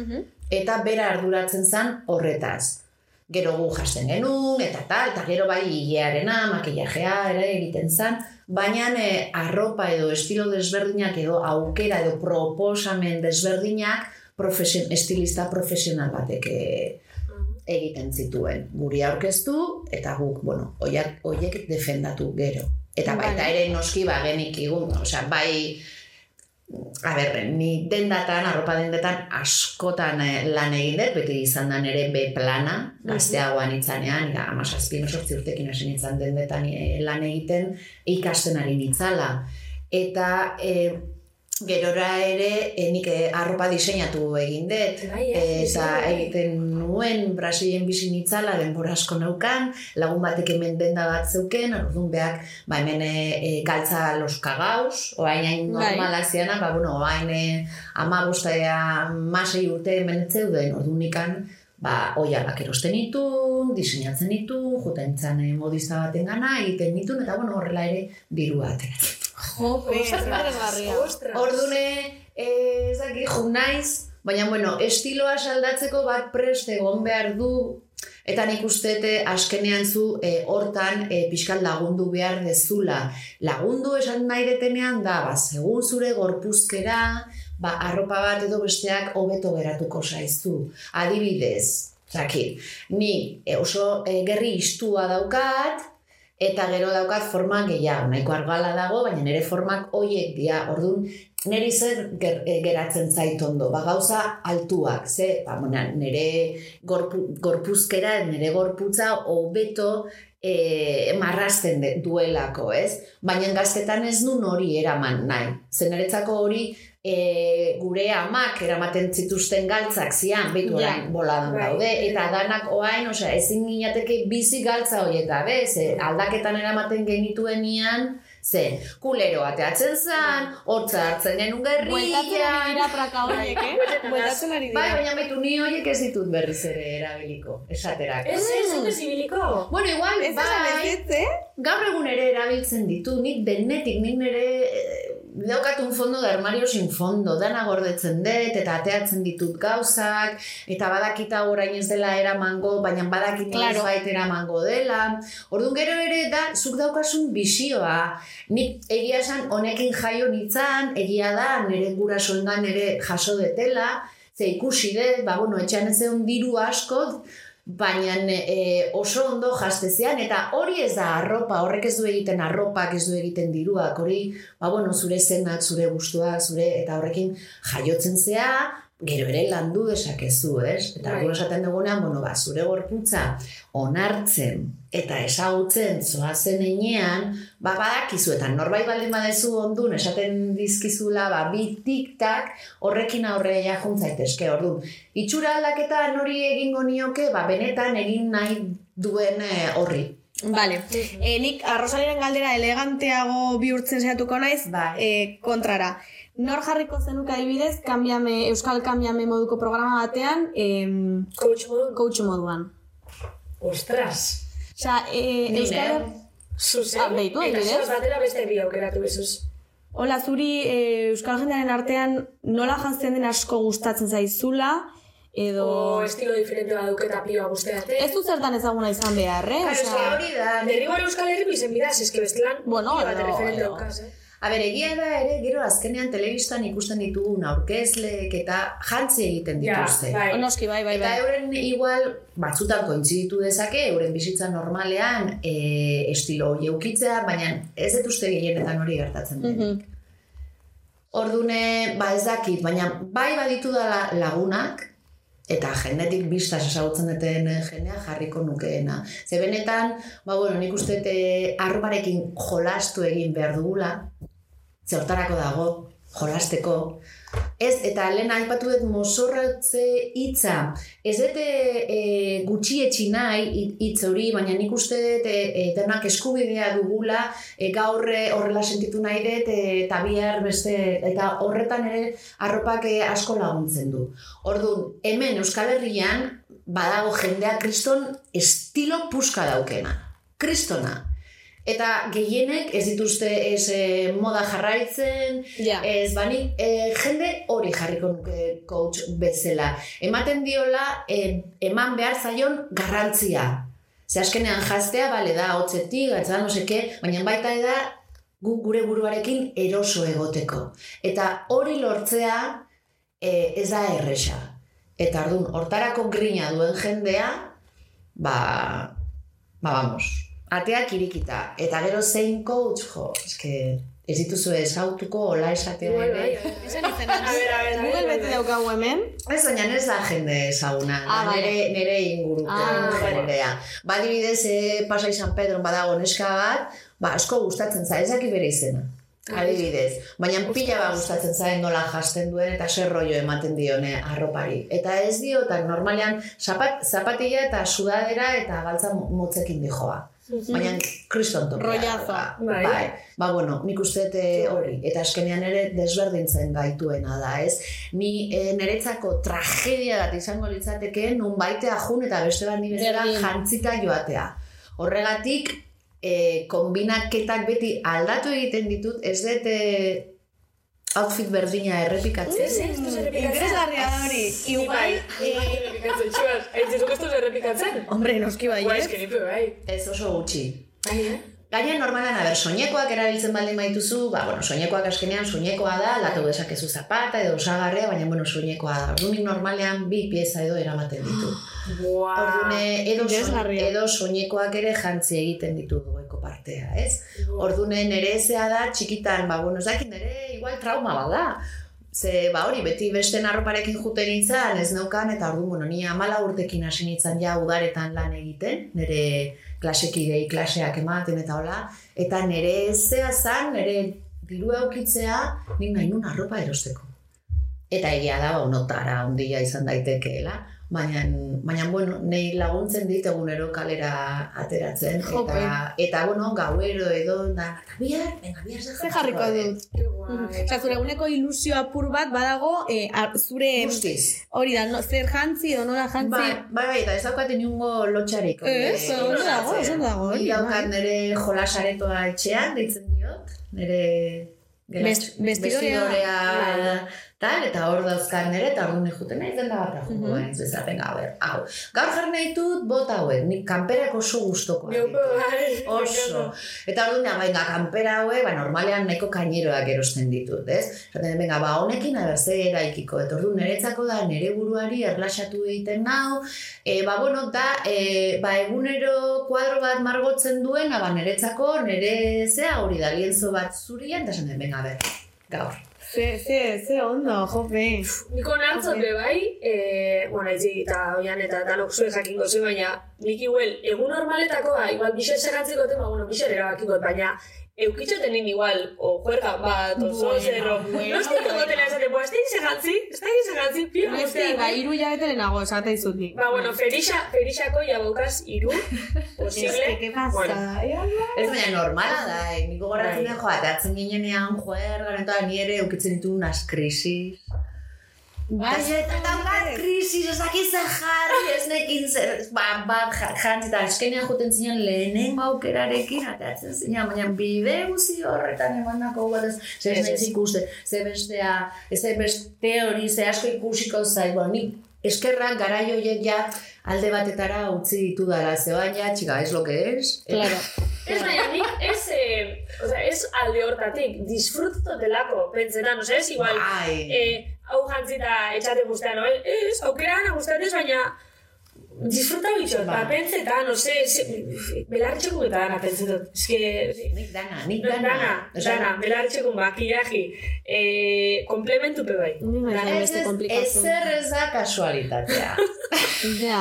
eta bera arduratzen zen horretaz. Gero gu jasten genuen, eta tal, eta gero bai hilearena, makillajea ere egiten zen, baina e, arropa edo estilo desberdinak edo aukera edo proposamen desberdinak profesion, estilista profesional batek e, egiten zituen. Guri aurkeztu eta guk, bueno, oiak, oiek defendatu gero. Eta baita ere noski ba genik igun, osea, bai A ber, ni dendatan, arropa dendetan askotan eh, lan egin dut, beti izan da nere B plana, gazteagoan itzanean, ja, amasazpi, mesortzi urtekin hasi nintzen dendetan eh, lan egiten, ikasten ari nitzala. Eta eh, gerora ere eh, nik eh, arropa diseinatu egin dut, Bai, eh, eta diseinu. egiten nuen Brasilen bizi nitzala, denbora asko neukan, lagun batek hemen denda bat zeuken, orduan beak, ba hemen e, e, galtza los kagaus, oain hain Bai. normalak ziana, ba bueno, oain e, ama bostea masei urte hemen zeuden, orduan nikan, ba, oialak erosten ditun, diseinatzen ditun, juten zan e, modista baten gana, egiten ditun, eta bueno, horrela ere dirua ateratzen. Jope. Ostras. Ordune, eh, ez dakit, jo naiz, baina bueno, estiloa saldatzeko bat prest egon behar du, eta nik ustete askenean zu eh, hortan eh, pixkat lagundu behar dezula. Lagundu esan nahi detenean da, ba, segun zure gorpuzkera, ba, arropa bat edo besteak hobeto geratuko zaizu. Adibidez, zakit, ni eh, oso eh, gerri istua daukat, eta gero daukat forma gehiago, nahiko argala dago, baina nire formak hoiek dira, orduan, niri zer ger, e, geratzen zait ondo, ba gauza altuak, ze, ba, bona, nire gorpu, gorpuzkera, nire gorputza hobeto e, marrasten de, duelako, ez? Baina gaztetan ez nun hori eraman nahi. Zeneretzako hori e, gure amak eramaten zituzten galtzak zian, behitu orain boladan Bai. daude, eta danak oain, osea, ezin ginateke bizi galtza horiek gabe, ze aldaketan eramaten genituenian, ze kulero ateatzen zan, hortza hartzen genuen Bueltatzen gerria, ari dira praka horiek, eh? [LAUGHS] Bueltatzen ari Bai, dira. baina betu ni horiek ez ditut berriz ere erabiliko, esaterako. Ez, ez, ez. Bueno, igual, bai, ez ez, eh? gaur egun ere erabiltzen ditu, nik denetik, nik nire eh, daukat un fondo de armario sin fondo, dana gordetzen dut, eta ateatzen ditut gauzak, eta badakita orain ez dela eramango, baina badakit Claro. bait eramango dela. Orduan gero ere da, zuk daukasun bisioa. Nik egia esan honekin jaio nitzan, egia da, nire gurasoengan ere jaso detela, ze ikusi dut, ba, bueno, etxean ez diru asko, baina e, oso ondo jastezean, eta hori ez da arropa, horrek ez du egiten arropak, ez du egiten diruak, hori, ba, bueno, zure zenak, zure gustuak, zure, eta horrekin jaiotzen zea, gero ere landu desakezu, ez? Eta Bai. gero esaten dugunean, bueno, ba, zure gorputza onartzen eta esagutzen zoazen enean, ba, badakizu, eta norbait baldin badezu ondun, esaten dizkizula, ba, bi tiktak, horrekin aurre ja juntzaitezke, orduan. Itxura aldaketa nori egingo nioke, ba, benetan egin nahi duen eh, horri. Vale. E, nik arrosaliren galdera eleganteago bihurtzen saiatuko naiz, Bai. e, kontrara. Nor jarriko zenuke adibidez, kambiame, Euskal Kambiame moduko programa batean, em, Coach modu. coach moduan. Ostras. Osea, e, Ni Euskal... neu. Zuzen. Ah, behitu, Eta zoaz batera beste bi aukeratu bezuz. Hola, zuri e, Euskal jendearen artean nola jantzen den asko gustatzen zaizula, edo... O estilo diferente bat duketa pioa guzteate. Ez du zertan ezaguna izan behar, eh? Claro, hori da, Derrigor Euskal Herri bizen bidaz, eske bestelan Bueno, pilo bat referente daukaz, eh? A ber, egia da ere, gero azkenean telebistan ikusten ditugun aurkezleek eta jantzi egiten Ja, dituzte. bai. Noski, bai, bai, Eta bai. euren igual batzutan kointziditu dezake, euren bizitza normalean e, estilo hori eukitzea, baina ez dut uste gehienetan hori gertatzen denik. Mhm. Ordune, ba ez dakit, baina bai baditu da lagunak, eta genetik biztaz ezagutzen duten jenea jarriko nukeena. Ze benetan, ba bueno, nik uste te arroparekin jolastu egin behar dugula, ze hortarako dago, jolasteko. Ez, eta lehen aipatu dut mozorratze hitza, ez dute e, gutxietxi nahi hit- hitz hori, baina nik uste dut e, e, denak eskubidea dugula e, gaur e, horrela sentitu nahi dut e, eta bihar beste eta horretan ere arropak asko laguntzen du. Orduan, hemen Euskal Herrian badago jendea kriston estilo puska daukena. Kristona. Eta gehienek ez dituzte ez e, moda jarraitzen, Ja. ez bani, e, jende hori jarriko nuke coach bezala. Ematen diola, e, eman behar zaion garrantzia. Ze azkenean jaztea, bale da, hotzetik, gatza, no seke, baina baita da, gu gure buruarekin eroso egoteko. Eta hori lortzea e, ez da erresa. Eta ardun, hortarako grina duen jendea, ba, ba, vamos, ateak irikita. Eta gero zein coach, jo, eske, ez dituzu ezautuko, hola esatea bai, ere. bai, bai. Esan [LAUGHS] ver, Google bete daukagu hemen. Ez baina ez da jende ezaguna, Ah, nere, nere inguruko Ah, jendea. Badibidez, e, Pasai San Pedro badago neska bat, ba, asko gustatzen za, ezaki bere izena. Adibidez. Baina pila bat gustatzen zaen nola jasten duen eta zer rollo ematen dione arropari. Eta ez dio, eta normalean zapat, zapatilla eta sudadera eta galtza mo- motzekin dijoa. Baina kriston. Rollazo. Ba, Bai. bai. Ba, bueno, nik uste eh, hori. Eta askenean ere desberdintzen gaituena da, ez? Ni e, niretzako tragedia bat izango litzateke nun baitea jun eta beste bat ni bezala Berdin. jantzita joatea. Horregatik, e, kombinaketak beti aldatu egiten ditut, ez dut outfit berdina errepikatzen. Ez, ez. Interesgarria da hori. Igual, igual errepikatzen, txuaz. Ez duz errepikatzen. Hombre, noski bai, Bai, ez? ez que nipe, bai. Ez oso gutxi. Bai, eh? Gaina normalan, a ber, soinekoak erabiltzen baldin baituzu, ba, bueno, soinekoak askenean soinekoa da, latu dezakezu zapata edo osagarria, baina, bueno, soinekoa da. Ordunik normalean bi pieza edo eramaten ditu. [GASPS] Buah. Ordune, edo, Interesgarria. edo soinekoak ere jantzi egiten ditu goeko partea, ez? Ordune nere da, txikitan, ba, bueno, ez dakit nere igual trauma bat da. Ze, ba hori, beti beste arroparekin juten nintzen, ez neukan, eta orduan, bueno, ni amala urtekin hasi nintzen ja udaretan lan egiten, nire klasekidei klaseak ematen eta hola, eta nire ezea zan, nire diru eukitzea, nik nahi nun arropa erosteko. Eta egia da, ba, notara ondia izan daitekeela, baina, baina bueno, nei laguntzen dit egunero kalera ateratzen, Jope. eta, eta bueno, gauero edo, da, eta bihar, venga, bihar Ze jarriko dut. Osa, zure eguneko ilusio apur bat badago, eh, ar- zure Guztiz. hori da, no, zer jantzi edo nola jantzi. Bai, bai, bai, eta ez daukat inungo lotxarik. Ez, onde ondo dago, ondo dago, hori, Ni daukat bai. nire jolasaretoa etxean, deitzen diot, nire gelatx- Best- vestidorea. vestidorea, tal, eta hor dauzkat nire, eta hor juten nahi zen da bat Mhm. joko, ez bezala, venga, a ber, hau. Gaur jarri nahi dut bota hauek, nik kanperak oso. [LAUGHS] Oso. Eta hor duna, venga, kanpera hauek, ba, normalean nahiko kaineroak erosten ditut, ez? Zaten, venga, ba, honekin aber ze eraikiko. Eta ordu niretzako da, nire buruari erlaxatu egiten nau, e, ba, bueno, da, e, ba, egunero kuadro bat margotzen duena, ba, niretzako, nire zea hori da, lienzo bat zurian, esan den, venga, ber, gaur. Ze, ze, ze ondo, jope. Niko nantzote bai, e, bueno, itzi eta oian eta danok zuen jakingo zuen, baina nik igual, egun normaletakoa, igual bixer segatzeko tema, bueno, bixer erabakiko, baina eukitxoten nin igual, o juerga bat, o Bueno, zozero, bueno, no bueno. egotela esaten, pues, ez da segantzi, ez da segantzi, pio, Beste, guztiak, ba, bai. iru hilabete lehenago esate izutik. Ba, bueno, Ferixa, Ferixako ya baukaz iru, posible. Eske, ¿qué pasa? Bueno, Ez baina normala da, eh? niko goratzen den, jo, atatzen ginenean, joer, garen eta ni ere eukitzen ditu unas krisis. Bai, Eta bat krisis, ez dakit zer jarri, ez nekin zer, ba, ja- jantzi, eta eskenean juten zinen lehenengo aukerarekin, atatzen zinen, baina bide guzi horretan emandako bat ez, zer ez Ez, ez. ikuste, ze bestea, ze beste hori, ze asko ikusiko bueno, nik eskerrak garai horiek ja alde batetara utzi ditu dara, ze baina, txiga, ez lo que es. Claro. Ez baina nik ez, eh, o sea, ez alde hortatik, disfruto delako, pentsetan, o sea, ez igual, Bai. eh, hau jantzita etxate guztean, no? Ez, aukera ana gustatez, baina disfruta bitxot, Bai. ba, pentsetan, no sé, belartxeko eta dana pentsetot, ez que... Nik dana, nik Dana, dana. dana, belartxeko, makillaji, eh, komplementupe bai. Ni bai, Dana. Ez, beste ez, komplikatzen. ezer ez da kasualitatea. Ja,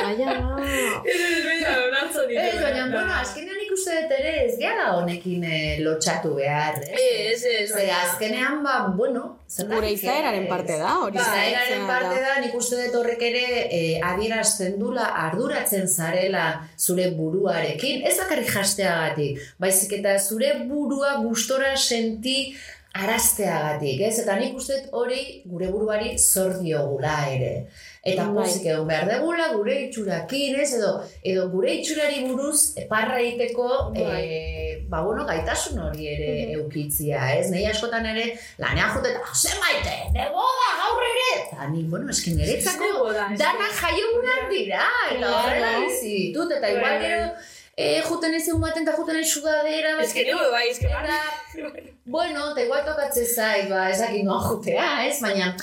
baina, ba. Ez ez, baina, onartzo ditu. Ez, baina, bueno, azkenean uste ere ez gehala honekin eh, lotxatu behar, eh? Ez, ez, Ze azkenean, ba, bueno, Gure izaeraren ez? parte da, hori Ba, izaeraren parte da, nik uste dut horrek ere eh, adierazten dula arduratzen zarela zure buruarekin, ez bakarrik jasteagatik, baizik eta zure burua gustora senti arazteagatik, ez? Eta nik uste dut hori gure buruari zor diogula ere. Eta Bai. pozik egon behar degula gure itxurakin, ez? Edo, edo gure itxurari buruz parra egiteko Bai. eh, ba, bueno, gaitasun hori ere eukitzia, ez? Nei askotan ere lanean jote eta ze maite, neboda gaur ere! Eta ni, bueno, eskin niretzako eske. dana jaiogunak dira, eta horrela ditut, eta igual gero eh, juten ez egun baten eta juten sudadera, Ez que neu, bai, ez que eta, bueno, eta igual tokatzen zait, ba, ezakin noa jutea, ez? Baina,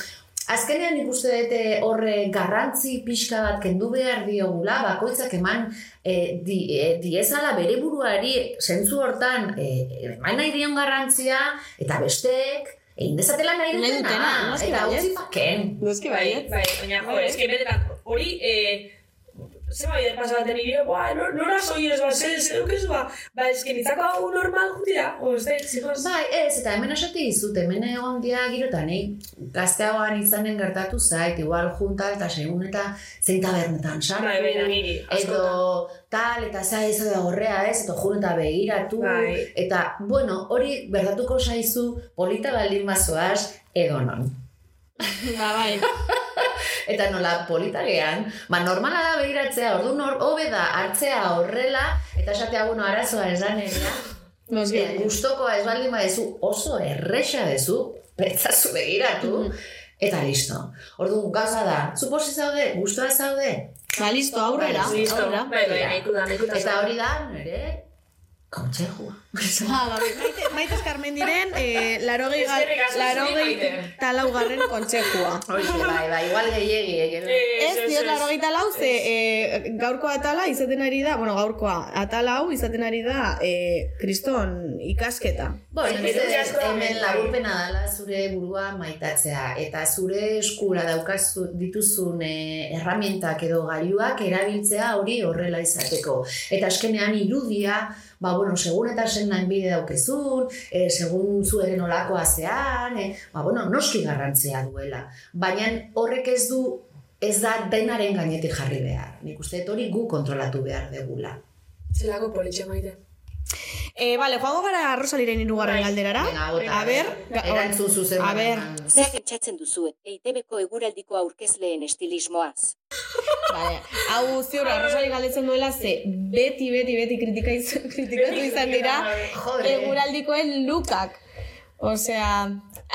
azkenean nik uste dut eh, horre garrantzi pixka bat kendu behar diogula, bakoitzak eman e, di, e, diezala bere buruari zentzu hortan e, eman nahi dion garrantzia, eta besteek egin dezatela nahi dutena, dutena, eta utzi paken. Noski Bai, baiet. bai, baina, jo, eske benetan, hori, eh, zema bider pasabaten nire, ba, nor- nora soi ez, ba, zer, zer dukezu, ba, ba, eske nitzako hau normal jutira, o, ez da, zikoz, Bai, ez, eta hemen esate dizut, hemen egon dia girotan, eh? gazteagoan izanen gertatu zait, igual junta eta segun eta zein tabernetan sartu. bai, bai, da niri, edo tal, eta za ez da horrea ez, eta jun eta begiratu, Bai. eta, bueno, hori berdatuko zaizu polita baldin bazoaz, edo non. Ba, bai. [LAUGHS] Eta nola polita gean, ba normala da begiratzea, ordu nor, hobe da hartzea horrela, eta esatea, bueno, arazoa ez da nerea, [LAUGHS] Noski. Eh, gustokoa ez baldin badezu oso erresa dezu, betzazu begiratu, eta listo. Ordu gauza da, zu posi zaude, gustoa zaude, Ba, listo, aurrera. listo, aurrera. bai, bai, nahiko da. eta hori da, nire, kontsejua. Ah, ba, bai, maite, maite eskarmen diren, eh, larogei, gar, Eskerrik asko zuri, larogei Maite. talaugarren kontsejua. Bai, bai, igual gehiegi, eh, gero. Ez, diot larogei talau, ze eh, gaurkoa atala izaten ari da, bueno, gaurkoa atala hau izaten ari da eh, kriston ikasketa. Bueno, hemen laburpena dela zure burua maitatzea eta zure eskura daukazu dituzun eh, erramientak edo gailuak erabiltzea hori horrela izateko. Eta azkenean irudia, ba, bueno, segun eta zen nahin bide daukezun, eh, segun zueren olakoa zean, eh, ba, bueno, noski garrantzea duela. Baina horrek ez du, ez da denaren gainetik jarri behar. Nik uste hori gu kontrolatu behar degula. Zelako politxe maite. Eh, vale, joango gara Rosaliren irugarren Bai. galderara. A ber, Erantzun zuzen. A ber. Zer pentsatzen duzu EITB-ko eguraldiko aurkezleen estilismoaz? Vale. Hau ziur, Rosali galdetzen duela ze beti, beti, beti kritika kritikatu izan dira eguraldikoen lukak. Osea,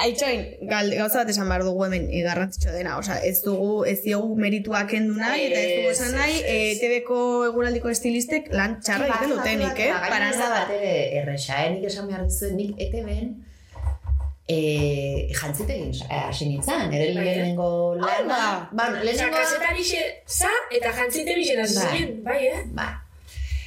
aitxoin, gal, gauza bat esan behar dugu hemen eh, garrantzitsu dena. Osea, ez dugu, ez diogu merituak kendu nahi, eta ez dugu esan nahi, e, TV-ko eguraldiko estilistek lan txarra egiten dutenik, eh? Para Para nada. bat ere erresa, eh? Nik esan behar dizuet, nik ETB-en eh, jantzitegin eh, hasi nintzen, ere Bai, lehenengo lana. Ba, lehenengo... kasetari za, eta jantzite bixen hasi bai, eh? Ba,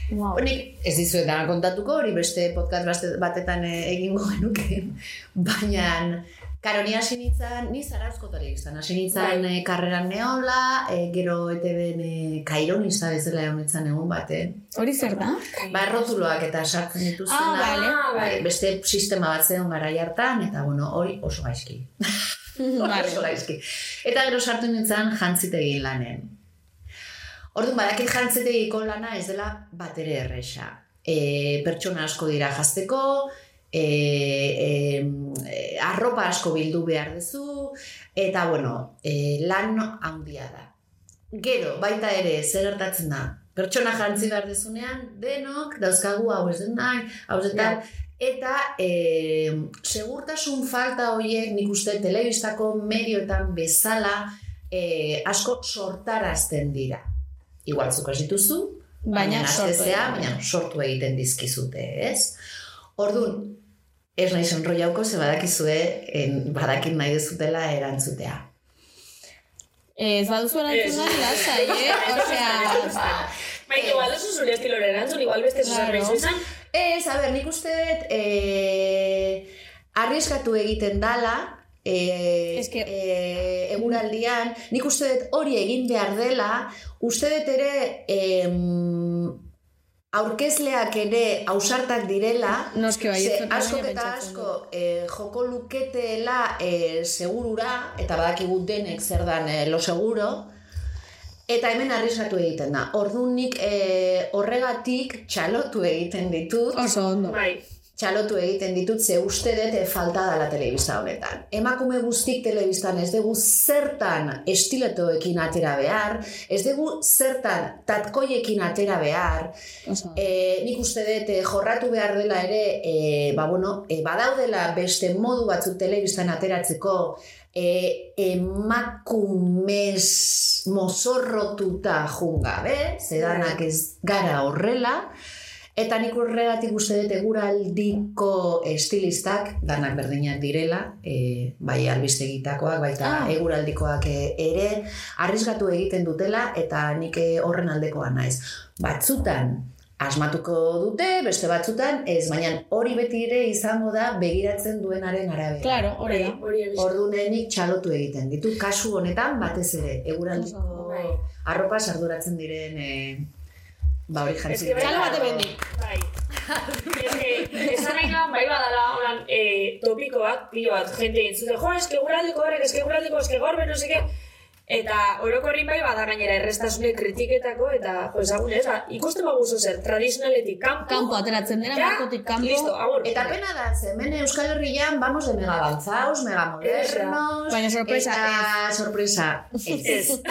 Wow. Nik ez dizuet dana kontatuko, hori beste podcast baste- batetan eh, egingo genuke. [LAUGHS] Baina, karo, ni hasi nintzen, ni zarauzko telebistan, hasi nintzen Bai. eh, karreran neola, eh, gero ETV-en eh, kaironista bezala egon nintzen egun baten. Hori zer da? Ba, errotuloak eta sartzen dituzena. Ah, vale. Ah, bai. Beste sistema bat zeon gara hartan, eta bueno, hori oso gaizki. [LAUGHS] Vale. oso gaizki. Eta gero sartu nintzen jantzitegin lanen. Orduan, badakit jantzitegiko lana ez dela bat ere erresa. E, pertsona asko dira jazteko, e, e, arropa asko bildu behar duzu, eta bueno, e, lan handia da. Gero, baita ere, zer gertatzen da? Pertsona jantzi behar dezunean, denok, dauzkagu hau ez den nahi, hau ez tal, eta e, segurtasun falta horiek nik uste telebistako medioetan bezala e, asko sortarazten dira. Igual zuk ez dituzu, Baina sortu astezea, egiten. baina sortu egiten dizkizute, ez? Orduan, ez nahi sonroiauko, ze badakizue, en, badakit nahi dezutela erantzutea. Ez baduzu erantzun nahi, lasai, eh? Osea, Bai, igual ez zure estilora erantzun, igual beste Claro. zerbait izan. Ez, a ber, nik uste dut, e, arrieskatu egiten dala, e, Eske- e, eguraldian, nik uste dut hori egin behar dela, uste dut ere em, aurkezleak ere ausartak direla, Noski bai, ze asko eta asko e, joko luketela e, segurura, eta badakigu denek zer dan e, lo seguro, eta hemen arriskatu egiten da. Orduan nik e, horregatik txalotu egiten ditut, Oso ondo. Bai. Txalotu egiten ditut ze uste dut e, falta dela telebista honetan. Emakume guztik telebistan ez dugu zertan estiletoekin atera behar, ez dugu zertan tatkoiekin atera behar, Oso. E, nik uste dut eh, jorratu behar dela ere, e, ba, bueno, e, badaudela beste modu batzuk telebistan ateratzeko, e, emakumez mozorrotuta jungabe, zedanak ez gara horrela, Eta nik horregatik uste dut eguraldiko estilistak, danak berdinak direla, e, bai albistegitakoak, baita Ah. eguraldikoak e, ere, arrisgatu egiten dutela, eta nik horren aldekoa naiz. Batzutan, asmatuko dute, beste batzutan, ez, baina hori beti ere izango da begiratzen duenaren arabera. Claro, hori da. Hori. Ordunenik txalotu egiten ditut, kasu honetan batez ere, eguraldiko Bai. arropa sarduratzen diren, e, ba hori Ez que bai Txalo bada- bate bendik. Bai. Ez que, esan nahi nahan, bai badala, holan, eh, topiko bat, pilo bat, jente egin zuten, jo, eske guraldiko horrek, eske guraldiko, eske gorbe, no seke, eta orokorrin bai bada gainera errestasune kritiketako, eta, jo, ezagun ez, ba, ikusten bagu zo zer, tradizionaletik, kanpo, Kanpo ateratzen dena, markotik kanpo. listo, agur. Eta pena da, ze hemen Euskal Herrian vamos de mega avanzados, mega modernos. Baina sorpresa, eta sorpresa. Ez.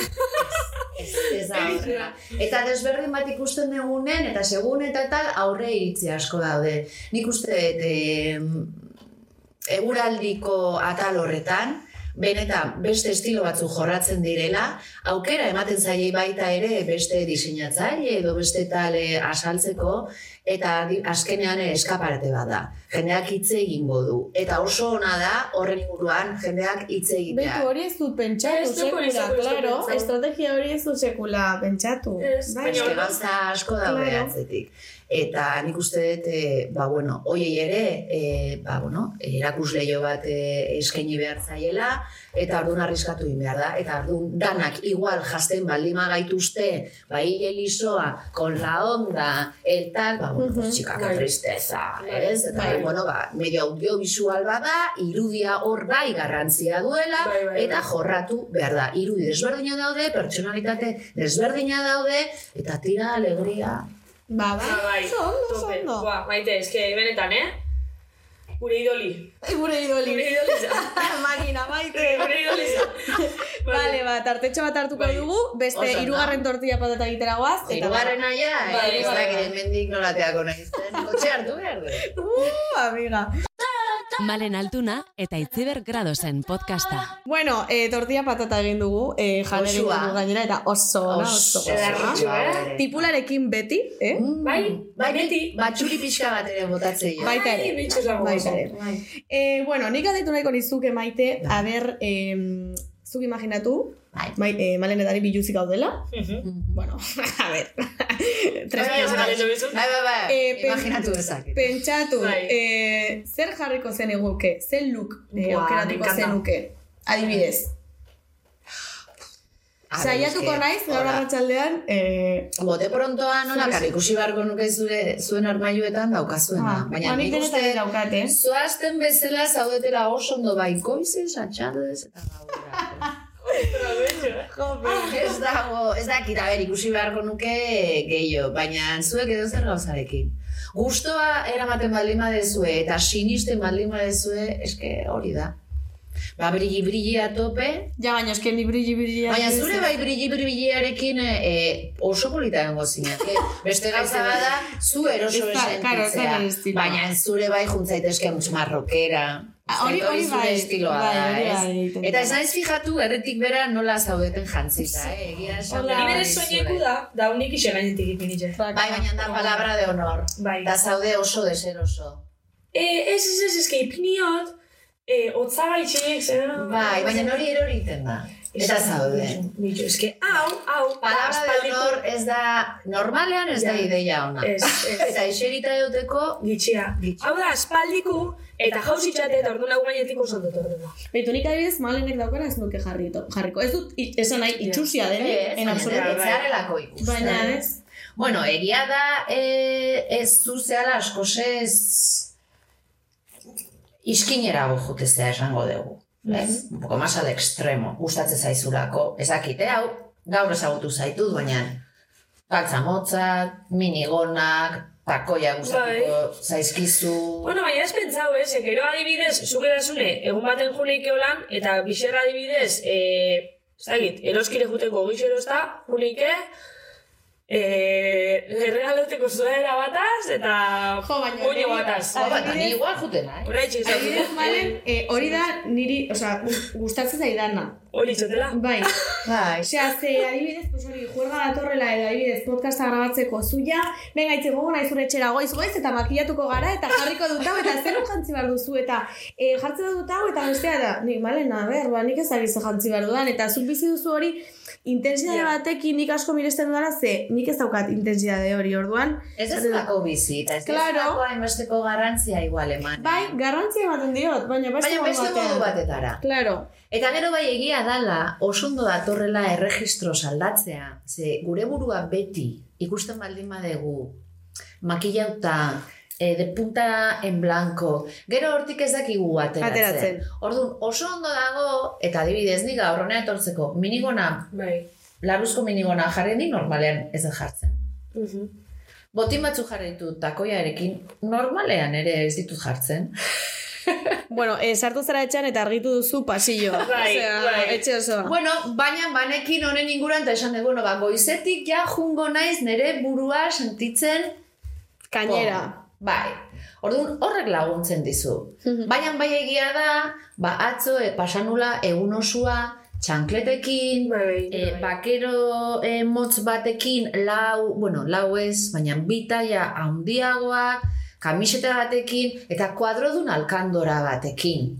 Ez. [LAUGHS] Ez, da horrela. Eta desberdin bat ikusten dugunen, eta segun eta tal, aurre iritzi asko daude. Nik uste em, eguraldiko atal horretan, benetan beste estilo batzuk jorratzen direla, aukera ematen zaiei baita ere beste diseinatzaile edo beste tale asaltzeko, eta azkenean eskaparate bat da. Jendeak hitz egingo du. Eta oso ona da horren inguruan jendeak hitz egitea. Beitu hori ez dut pentsatu, Ez sekula, claro. Estrategia hori ez dut sekula pentsatu. Ez, Bai, baina- gauza asko daude Claro. atzetik. Eta nik uste dut, e, ba, bueno, hoiei ere, e, ba, bueno, erakusleio bat e, eskaini behar zaiela, eta orduan arriskatu egin behar da. Eta orduan danak igual jasten baldima gaituzte, ba, hile lisoa, con la onda, el tal, ba, bueno, pues, txika, Bai. tristeza, Bai. ez? Eta, Bai. bueno, ba, medio audiovisual bada, irudia hor bai garrantzia duela, Bai, bai, eta bai. jorratu behar da. Irudi desberdina daude, pertsonalitate desberdina daude, eta tira alegria. Ba, bai. Ba, bai, Oso ondo, oso ondo. Buah, maite, eske, benetan, eh? Gure idoli. Gure idoli. Gure idoli za. [LAUGHS] Makina, maite. Gure idoli [LAUGHS] za. Vale, ba, tartetxo bat hartuko Bai. dugu, beste hirugarren tortilla patata egitera eta Hirugarren aia, Bai, ez bai, dakit bai. hemendik nolateako nahizten. [LAUGHS] Kotxe hartu behar du. Uh, amiga. Malen Altuna eta Itziber Gradosen podcasta. Bueno, eh, tortilla patata egin dugu, eh, egin Osua. dugu gainera, eta oso, ona, oso, Oso, Ederritxu, oso. eh? Tipularekin beti, eh? Bai, Bai, beti. Batxuri pixka bat ere botatzei. Baita Ai, ere. Baita ere. Bai. Eh, bueno, nik aldetu nahiko nizuke maite, a ber, eh, zuk imaginatu, Bai. eh, malenetari biluzik gaudela, Mhm. bueno, [LAUGHS] a ver, [LAUGHS] tres Bai, piezas. bai, bai, bai, Eh, imaginatu dezaket. Pentsatu, Bai. eh, zer jarriko zen eguke, zer look eh, aukeratuko encanta. zenuke, adibidez. Saiatuko eske, naiz, gaur hola. arratsaldean, eh, Bote prontoa nola Zure- ikusi beharko nuke zure zuen armailuetan daukazuena. ah, Baina nik uste daukat, eh? zoazten bezala zaudetela oso ondo bai goizez, atxaldez eta gaurra. Ez dago, ez dakit, a ber, ikusi beharko nuke gehiago, baina zuek edo zer gauzarekin. Gustoa eramaten baldin badezue eta sinisten baldin badezue, eske hori da. Ba, brilli brilli a tope, Ja, baina eske ni brilli brilli. [LAUGHS] Baina zure bai brilli brilliarekin e, oso polita egongo zineke. Beste gauza bada, zu eroso esentitzea. Baina zure bai juntzaitezke mucho marrokera. Hori- hori bai, estiloa bai, da, ez? bai egiten Eta da. ez naiz fijatu erretik bera nola zaudeten jantzita, eh? Egia esan. Ni bere soineku da, da unik ise gainetik ipinitxe. Bai, baina da palabra de honor. Bai. Da zaude oso deseroso. Eh, ez, ez, ez, eske ipiniot, eh, otzagaitxik, zer... Bai, baina hori eroriten da. Eta zaude. Eske, hau, hau, Palabra de aspaldiko- honor ez da, normalean ez da Ja. ideia ona. Ez, ez. [LAUGHS] Eta eserita euteko, Gitxia. Gitxia. Hau da, aspaldiku, eta jauzitxate eta ordu lau gainetik oso dut ordu da. Beitu nik adibidez malenek daukara ez nuke jarriko. jarriko. Ez dut, esan nahi, itxusia denik, Ez, en baina absoluto. ez zarelako ikusten. Baina ez. Bueno, egia da, e, ez zuzeala askosez iskinerago jutezea esango dugu. Ez? Un poco más al extremo. Gustatzen zaizulako. Ezakite, hau, gaur ezagutu zaitut, baina galtza motzak, minigonak, takoia gustatuko zaizkizu. Bueno, baina ez pentsau, ez, eh? gero adibidez, zuk edasune, egun baten juleike holan, eta bixerra adibidez, eh, zagit, eroskire juteko gixero ez da, juleike, eh, erregaloteko zuera bataz, eta Jo, baina hori- bataz. Jo, bat, ni igual jutena, eh? Malen, eh, hori da niri, osea, gustatzen zaidana. Hori txotela. Bai. [LAUGHS] Bai. Osea, ze adibidez, pues hori, juerga datorrela edo adibidez podcasta grabatzeko zuia, venga, itxe gogo nahi zure etxera goiz goiz, eta makillatuko gara, eta jarriko dut hau, eta zer jantzi behar duzu, eta e, jartzen dut hau, eta bestea da, nik, malen, a ber, ba, nik ez ze jantzi behar dudan, eta zuk bizi duzu hori, intensidade Ja. batekin nik asko miresten dudala, ze nik ez daukat intensidade hori, orduan, Ez ez lako bizi, eta ez Claro. claro. hainbesteko garrantzia igual eman. bai, garrantzia ematen diot, baina beste Baina beste modu batetara. Claro. Eta gero bai egia dala, oso ondo datorrela erregistro saldatzea. Ze gure burua beti ikusten baldin badegu makillauta, e, de punta en blanco. Gero hortik ez dakigu ateratzen. Ateratzen. Orduan, oso ondo dago, eta adibidez nik gaur honea etortzeko, minigona, Bai. laruzko minigona jarri ni normalean ez dut jartzen. Mhm. Botin batzuk jarri ditut takoiarekin, normalean ere ez ditut jartzen. Bueno, e, sartu zara etxean eta argitu duzu pasillo. [LAUGHS] Bai, Osea, bai. Etxe osoa. Bueno, baina banekin honen inguruan eta esan dugu, bueno, ba, goizetik ja jungo naiz nire burua sentitzen Kainera. Bai. Orduan horrek laguntzen dizu. baina bai egia da, ba, atzo e, pasanula egun osua txankletekin, Bai, bai, e, bai. bakero e, motz batekin, lau, bueno, lau ez, baina bitaia handiagoak, kamiseta batekin, eta kuadrodun alkandora batekin.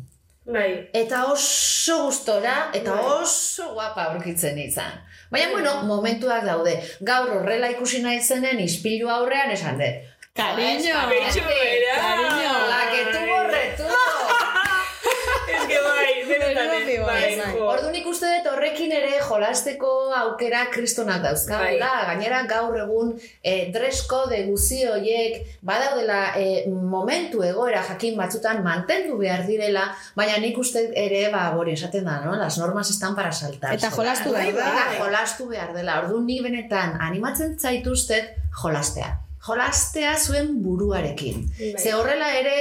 Bai. Eta oso gustora, eta Bai. oso guapa aurkitzen izan. Baina, bueno, momentuak daude. Gaur horrela ikusi nahi zenen, ispilu aurrean esan dut. Cariño. Cariño. La que tuvo retuvo. Ordu nik uste dut horrekin ere jolasteko aukera kristonak dauzkagula. Gainera gaur egun e, dress code guzi horiek badaudela e, momentu egoera jakin batzutan mantendu behar direla, baina nik uste ere, ba, bori esaten da, no? Las normas están para saltar. Eta jolastu behar da. Eta jolastu behar dela. Ordu ni benetan animatzen zaituztet jolastea. Jolastea zuen buruarekin. Bai. Ze horrela ere,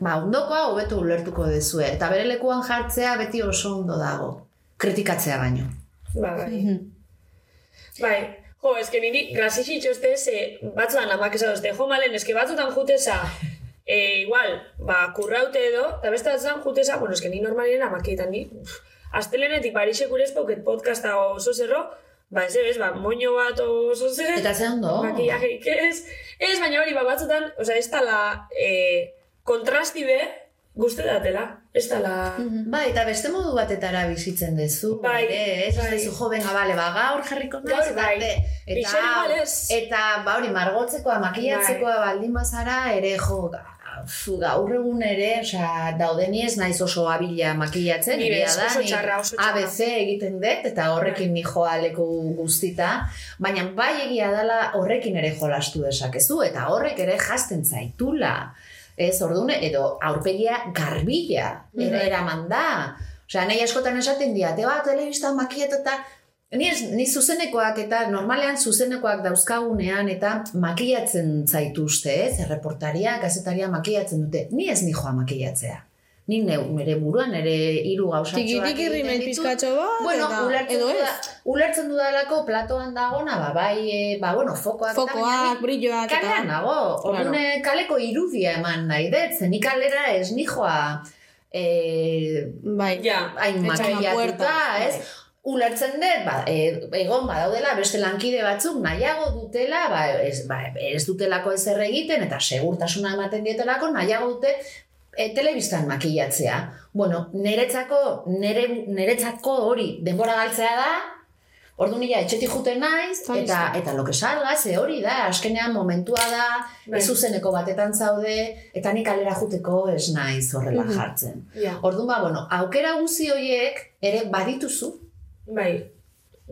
ba, ondokoa hobeto ulertuko dezue. Eta bere lekuan jartzea beti oso ondo dago. Kritikatzea baino. Ba, bai. Bai. Jo, eske niri grasixi txoste, ze batzutan amak esadoste, jo malen, eske batzutan jutesa, e, igual, ba, kurraute edo, eta beste batzutan jutesa, bueno, eske ni normalien amakietan ni, astelenetik Parisek urezpoket podcasta oso zerro, ba, ez ez, ba, moño bat oso zer, Eta ze ondo. makillajeik ez, ez, baina hori, ba, batzutan, osea, ez tala, e, kontrasti be, guzti datela, ez tala... Bai, eta beste modu batetara bizitzen dezu. Bai, ere, ez bai. ez dezu, jo, venga, bale, ba, gaur jarriko naiz, eta, bai. eta, eta, ba, hori, margotzekoa, makillatzekoa Bai. baldin bazara, ere, jo, gaur egun ere, osea, daudeni ez naiz oso abila makillatzen, Ni egia bez, da, oso txarra, oso txarra. Bai. ABC egiten dut, eta horrekin ni joa leku guztita, baina bai egia dela horrekin ere jolastu dezakezu, eta horrek ere jasten zaitula. Ez, ordune, edo aurpegia garbila, era, Bai. eraman da. Osea, nahi askotan esaten diate, ba, telebistan makietata, Ni, ez, ni zuzenekoak eta normalean zuzenekoak dauzkagunean eta makillatzen zaituzte, ez? Erreportaria, gazetaria makillatzen dute. Ni ez ni joa makillatzea. Ni nire buruan, nire hiru gauzatxoak egiten rimel ditut. pizkatxo bat, Bueno, eta, ulertzen, edo duda, ez. ulertzen dudalako platoan dagona, ba, bai, e, ba, bueno, fokoak. Fokoak, brilloak. Kalean nago, orduan eh, kaleko irudia eman nahi dut, zen ni kalera ez ni joa e, Bai. Ja, hain makillatuta, ez? Ulertzen dut, ba, e, egon badaudela beste lankide batzuk nahiago dutela, ba, ez, ba, ez dutelako ezer egiten, eta segurtasuna ematen dietelako nahiago dute e, telebistan makillatzea. Bueno, niretzako, nire, niretzako hori denbora galtzea da, Ordu nila etxetik juten naiz, Bai, eta, eta lo que salga, ze hori da, askenean momentua da, Bai. ez zuzeneko batetan zaude, eta nik kalera juteko ez naiz horrela Mhm. jartzen. Ja. Orduan ba, bueno, aukera guzi horiek ere badituzu. Bai,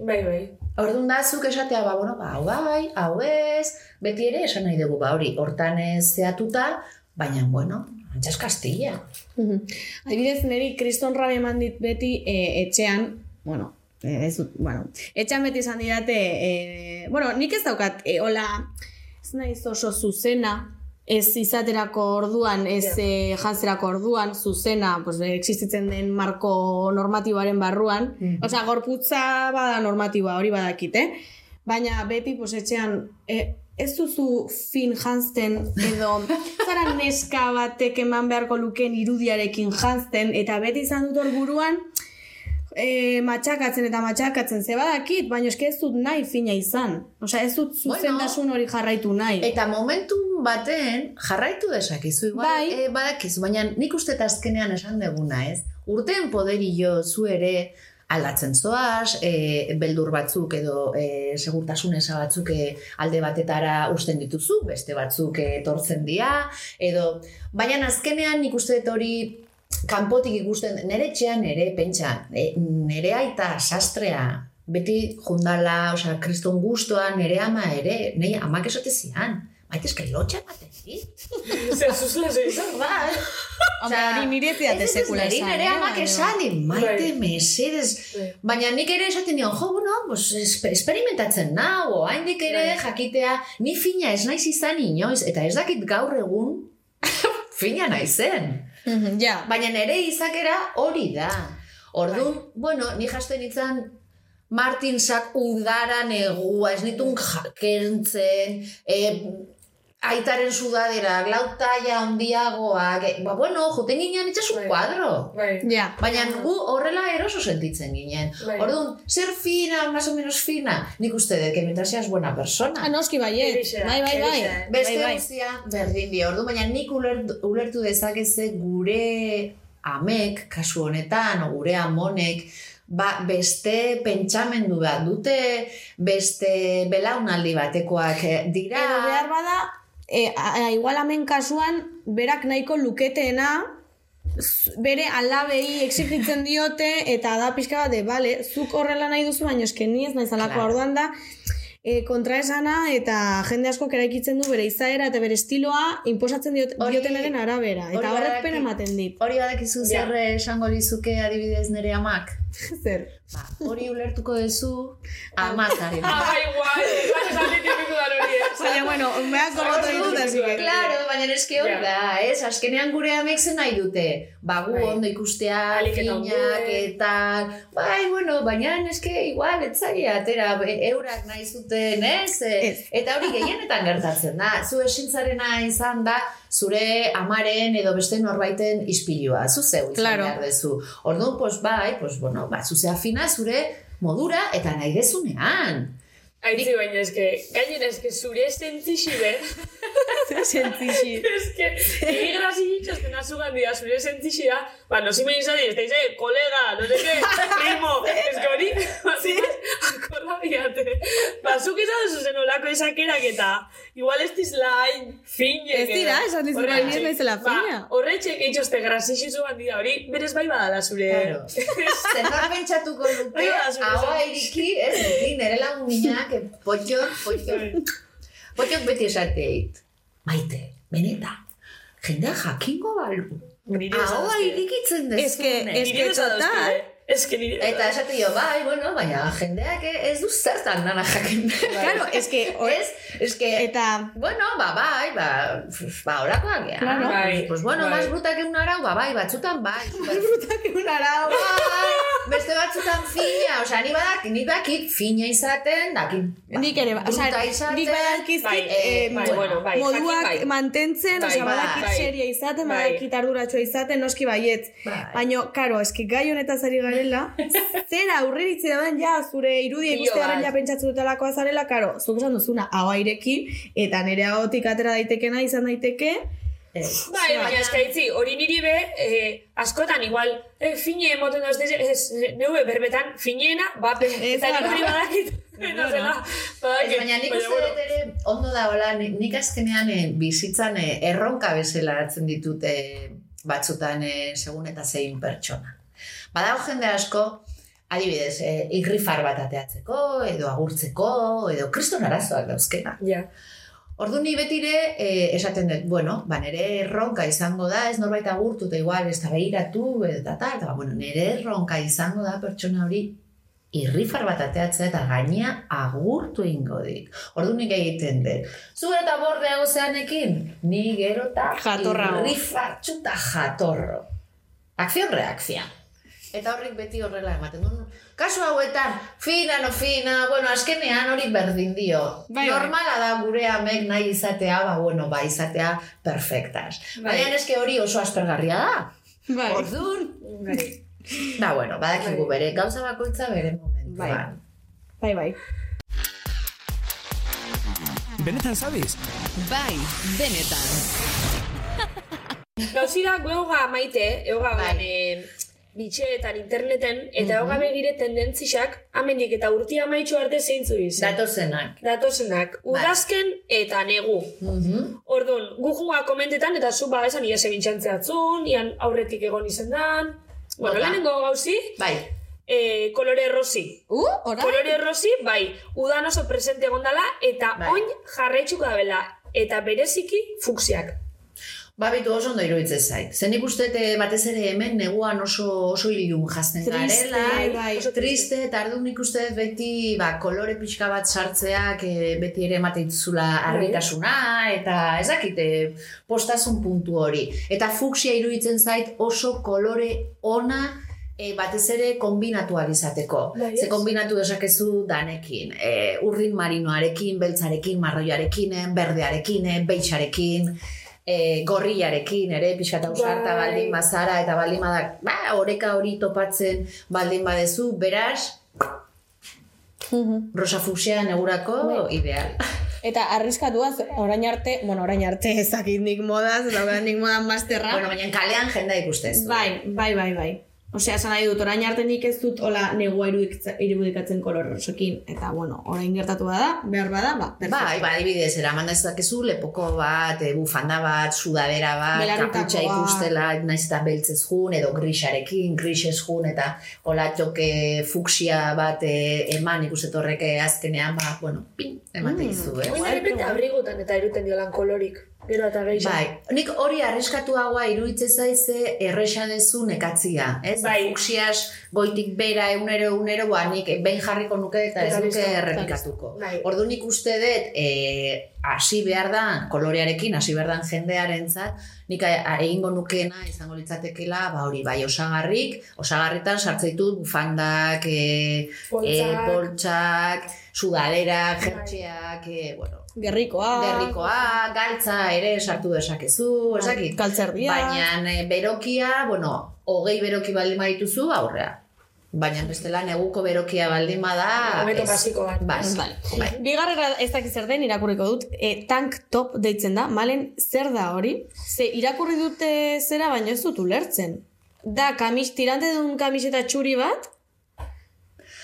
bai, bai. Orduan da, zuk esatea, ba, bueno, ba, hau bai, hau ez, beti ere esan nahi dugu, ba, hori, hortan zeatuta, baina, bueno, antxas kastilla. Mhm. Adibidez, niri kriston rabe eman dit beti e, etxean, bueno, e, ez bueno, etxean beti izan didate, e, bueno, nik ez daukat, e, hola, ez naiz oso zuzena, ez izaterako orduan, ez e, jantzerako orduan, zuzena, pues, existitzen den marko normatiboaren barruan, osea, gorputza bada normatiboa, hori badakit, eh? Baina beti, pues, etxean, e, ez duzu fin jantzten edo [LAUGHS] zara neska batek eman beharko lukeen irudiarekin jantzten eta beti izan dut hor buruan e, matxakatzen eta matxakatzen ze badakit, baina eske ez dut nahi fina izan. Osea, ez dut zuzendasun hori jarraitu nahi. Eta momentu baten jarraitu dezakizu, igual, Bai. eh, badakizu, baina nik uste azkenean esan deguna, ez? Urteen poderio zu ere aldatzen zoaz, e, beldur batzuk edo e, segurtasun eza batzuk e, alde batetara usten dituzu, beste batzuk etortzen dira, edo, baina azkenean nik uste hori kanpotik ikusten, nere etxean ere, pentsa, e, nere aita sastrea, beti jundala, osea, kriston gustoa, nere ama ere, nei amak esote zian, maite eske lotxa ematen dit. Zer, zuzle ze [LAUGHS] izan. Bai. Hombre, hori nire ez, sekula esan, nire eh, amak baina- esan, maite, Bai. mesedez. Bai. Baina nik ere esaten dion, jo, bueno, pues, espe- experimentatzen nau, haindik ere Bai. jakitea, ni fina ez naiz izan inoiz, eta ez dakit gaur egun [LAUGHS] fina naizen. Mhm, Ja, Baina nire izakera hori da. Orduan, bueno, ni jasten itzan Martin Sak udara negua, ez nitun jakentzen, e, aitaren sudadera, glautaia handiagoak, e, ba, bueno, joten ginen itxasun Bai. kuadro. Bai. ja. Baina gu horrela eroso sentitzen ginen. Bai. Orduan, zer fina, más o menos fina, nik uste dut, que mientras seas buena persona. Ah, noski. Erixe da, Bai, bai, bai. erixe. Beste bai, bai. guztia berdin dio. Ordu, baina nik ulertu, ulertu dezakeze gure amek, kasu honetan, o gure amonek, ba, beste pentsamendu bat dute, beste belaunaldi batekoak eh, dira. Edo behar bada, e, a, igual hemen kasuan, berak nahiko luketeena, bere alabei exigitzen diote, eta da pixka bat de, bale, zuk horrela nahi duzu, baina eske ni ez naiz alako Claro. orduan da, e, kontraesana eta jende asko eraikitzen du bere izaera eta bere estiloa inposatzen diot, Hori- diotenaren arabera. Eta horrek pena ematen dit. Hori badakizu Ja. zer esango lizuke adibidez nere amak. [LAUGHS] Zer? Ba, hori ulertuko duzu amazaren. Ah, [LAUGHS] bai, guai. Hori, eh. Baina, bueno, behar korrotu ditut, así que... Claro, baina eske hori da, ez? Azkenean gure amek zen nahi dute. Ba, gu Bai. ondo ikustea, finak, eta... Bai, bueno, baina eske igual, etzari atera, eurak nahi zuten, ez? E, Ez. Eta hori gehienetan gertatzen da. Zu esintzarena izan da, zure amaren edo beste norbaiten ispilua. Zu zeu izan Claro. behar dezu. Orduan, pues, bai, pues, bueno, ba, zuzea fina zure modura eta nahi dezunean. Aitzi baina eske, gainen eske zure esentixi be, Sentixi. eske, egi grasi ditxosten azugan [LAUGHS] dira zure esentixi [LAUGHS] da, ba, no zimen izan dira, dice, kolega, no sé qué, primo, eske hori, sí. [LAUGHS] akorda diate. Ba, zuk izan duzu zen olako esakerak eta, igual ez dizla hain fine. Ez dira, esan dizut, bai, ni ez naizela fina. Ba, horretxek eitxoste grasixi zugan dira, hori, berez bai badala zure. Claro. Nor pentsatuko luke, zure hau esan. iriki, ez, niri nire lagunak, potxok, potxok, potxok beti esateit. Maite, benetan, jendea jakingo balu. Esan irikitzen Ez que- dezune. ez que total. Ez que. Eta esate dio, bai, bueno, baina jendeak ez du zertan nana jakin. Claro, es que... [LAUGHS] Ez, ez que, Eta... bueno, ba, bai, ba, ba, orakoak gea. Claro. Bai, Pues bueno, bai. más brutak egun arau, ba, bai, batzutan bai. [LAUGHS] Un arau. bai, beste batzutan fina, osea, ni badak, ni dakit fina izaten, dakit ba, Nik ere, o sea, nik badakizkit Bai, eh, bai, bueno, bai, moduak bai. mantentzen, Bai, osea, bai, badakit bai. seria izaten, Bai. badakit arduratxoa izaten, noski baietz. Bai. Baina, karo, eski gai honetaz ari garela, [LAUGHS] zer aurriritzi dauden ja, zure irudia ikustearen ja pentsatzen dutelakoa zarela, karo, zuk esan duzuna, hau ireki, eta nire ahotik atera daitekena izan daiteke. Bai, baina eskaitzi, hori niri be, eh, askotan igual, eh, fine emoten da, ez, neue berbetan, finena, bape, Ez eta nik hori badakit, badakit, baina nik uste bueno. dut ere, ondo da, hola, ni- nik azkenean eh, bizitzan eh, erronka bezala hartzen ditut eh, batzutan eh, segun eta zein pertsona. Badago jende asko, adibidez, e, irrifar bat ateatzeko, edo agurtzeko, edo kriston arazoak dauzkena. Ja. Ordu ni betire eh, esaten dut, bueno, ba, nire erronka izango da, ez norbait agurtu, eta igual ez da behiratu, eta tal, eta, ba, bueno, nire erronka izango da pertsona hori irrifar bat ateatzea eta gaina agurtu ingo dik. Ordu nik egiten dut. Zu eta bordeago zeanekin, ni gero eta Jatorrago. irrifartxu eta jatorro. Akzion reakzia. Eta horrik beti horrela ematen du. Kasu hauetan, fina no fina, bueno, azkenean hori berdin dio. Bai, bai. Normala da gure amek nahi izatea, ba, bueno, ba, izatea perfektas. Bai. Baina eske hori oso aspergarria da. Bai. Orduan, Bai. da, bueno, badakigu bere, gauza bakoitza bere momentuan. Bai, bai. Benetan zabiz? Bai, benetan. Gauzira, goga maite, egoga Bai. bai. Bitxeetan, interneten, eta egoga begire tendentzixak, amendik eta urtia maitxu arte zeintzu izan. Datozenak. Datozenak, udazken eta negu. Mhm. Orduan, gu juga komentetan, eta zu ba esan ia sebintxantzeatzun, ian aurretik egon izan dan. Bueno, lehenengo gauzi, Bai, e, kolore rosi. Uh, ora? Kolore rosi, bai, udan oso presente egon dala, eta Bai. oin jarraitzuko dabela. Eta bereziki fuksiak. Babitu oso ondo iruditzen zait. Zen nik uste eh, batez ere hemen neguan oso, oso ilun jazten Triste, garela. bai. Triste, eta ardu nik uste dut beti ba, kolore pixka bat sartzeak eh, beti ere ematen dizula argitasuna, eta ez dakite postasun puntu hori. Eta fuksia iruditzen zait oso kolore ona e, batez ere kombinatu izateko. Bai, Ze kombinatu desakezu danekin. E, urrin marinoarekin, beltzarekin, marroiarekin, berdearekin, beitxarekin, e, gorriarekin ere, pixka eta ausarta Bai. baldin bazara, eta baldin badak, ba, oreka hori topatzen baldin badezu, beraz, [LAUGHS] rosa fusia negurako ideal. Eta arriskatua, ze- orain arte, bueno, orain arte ez dakit nik modaz, eta orain nik modan masterra. bueno, baina kalean jenda ikustez. Bai, bai, bai, bai. Osea, esan nahi dut, orain arte nik ez dut hola negua irudikatzen kolor rosokin. Eta, bueno, orain gertatu bada, behar bada, ba, perfecto. Bai, ba, adibidez, eraman dezakezu lepoko bat, e, bufanda bat, sudadera bat, kaputxa ikustela, naiz eta beltzez jun, edo grisarekin, grisez jun, eta hola txoke fuksia bat e, eman ikustet horrek e, azkenean, ba, bueno, pin, emate Mm. izu, eh? Oin abrigutan eta iruten diolan kolorik. Gero eta gehiago. Bai, nik hori arriskatuagoa iruditzen zaize erresa dezu nekatzia, ez? Bai. Fuksias goitik bera egunero egunero, ba, nik behin jarriko nuke eta ez nuke errepikatuko. Bai. Ordu nik uste dut, e, hasi behar da, kolorearekin, hasi behar da jendearentzat, nik egingo nukeena izango litzatekela, ba hori, bai, osagarrik, osagarritan sartzen ditut bufandak, e, e, Poltsak. poltsak, sudalerak, Bai. jertxeak, e, bueno, Gerrikoa. Gerrikoa, galtza ere sartu dezakezu, Bai, ezakit. Galtzerdia. Baina e, berokia, bueno, hogei beroki baldin badituzu, aurrea. Baina bestela neguko berokia baldin bada... Hobeto ez. basiko bat. Bai, Vale. bai. Bigarrera ez dakiz zer den irakurriko dut, e, tank top deitzen da, malen zer da hori? Ze irakurri dute zera, baina ez dut ulertzen. Da, kamis, tirante duen kamiseta txuri bat,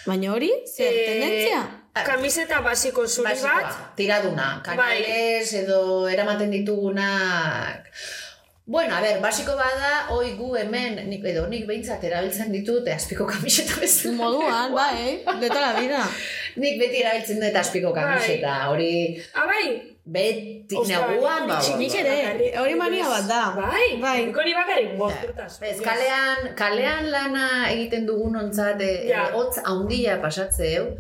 baina hori, zer, Eh, tendentzia? Kamiseta basiko zuri Basikoa, bat. tiraduna, kanales edo eramaten ditugunak. Bueno, a ber, basiko bada, oi gu hemen, nik, edo nik behintzat erabiltzen ditut, eh, azpiko kamiseta bezala. Moduan, [LAUGHS] bai, de toda la vida. Nik beti erabiltzen dut azpiko kamiseta, hori Ah, bai. beti neguan, ba, nik- ere, hori mania bat da. Bai, Bai. nik hori bakarrik bosturtaz. Ez, kalean, kalean lana egiten dugun ontzat, e, Ja. hotz handia pasatzeu,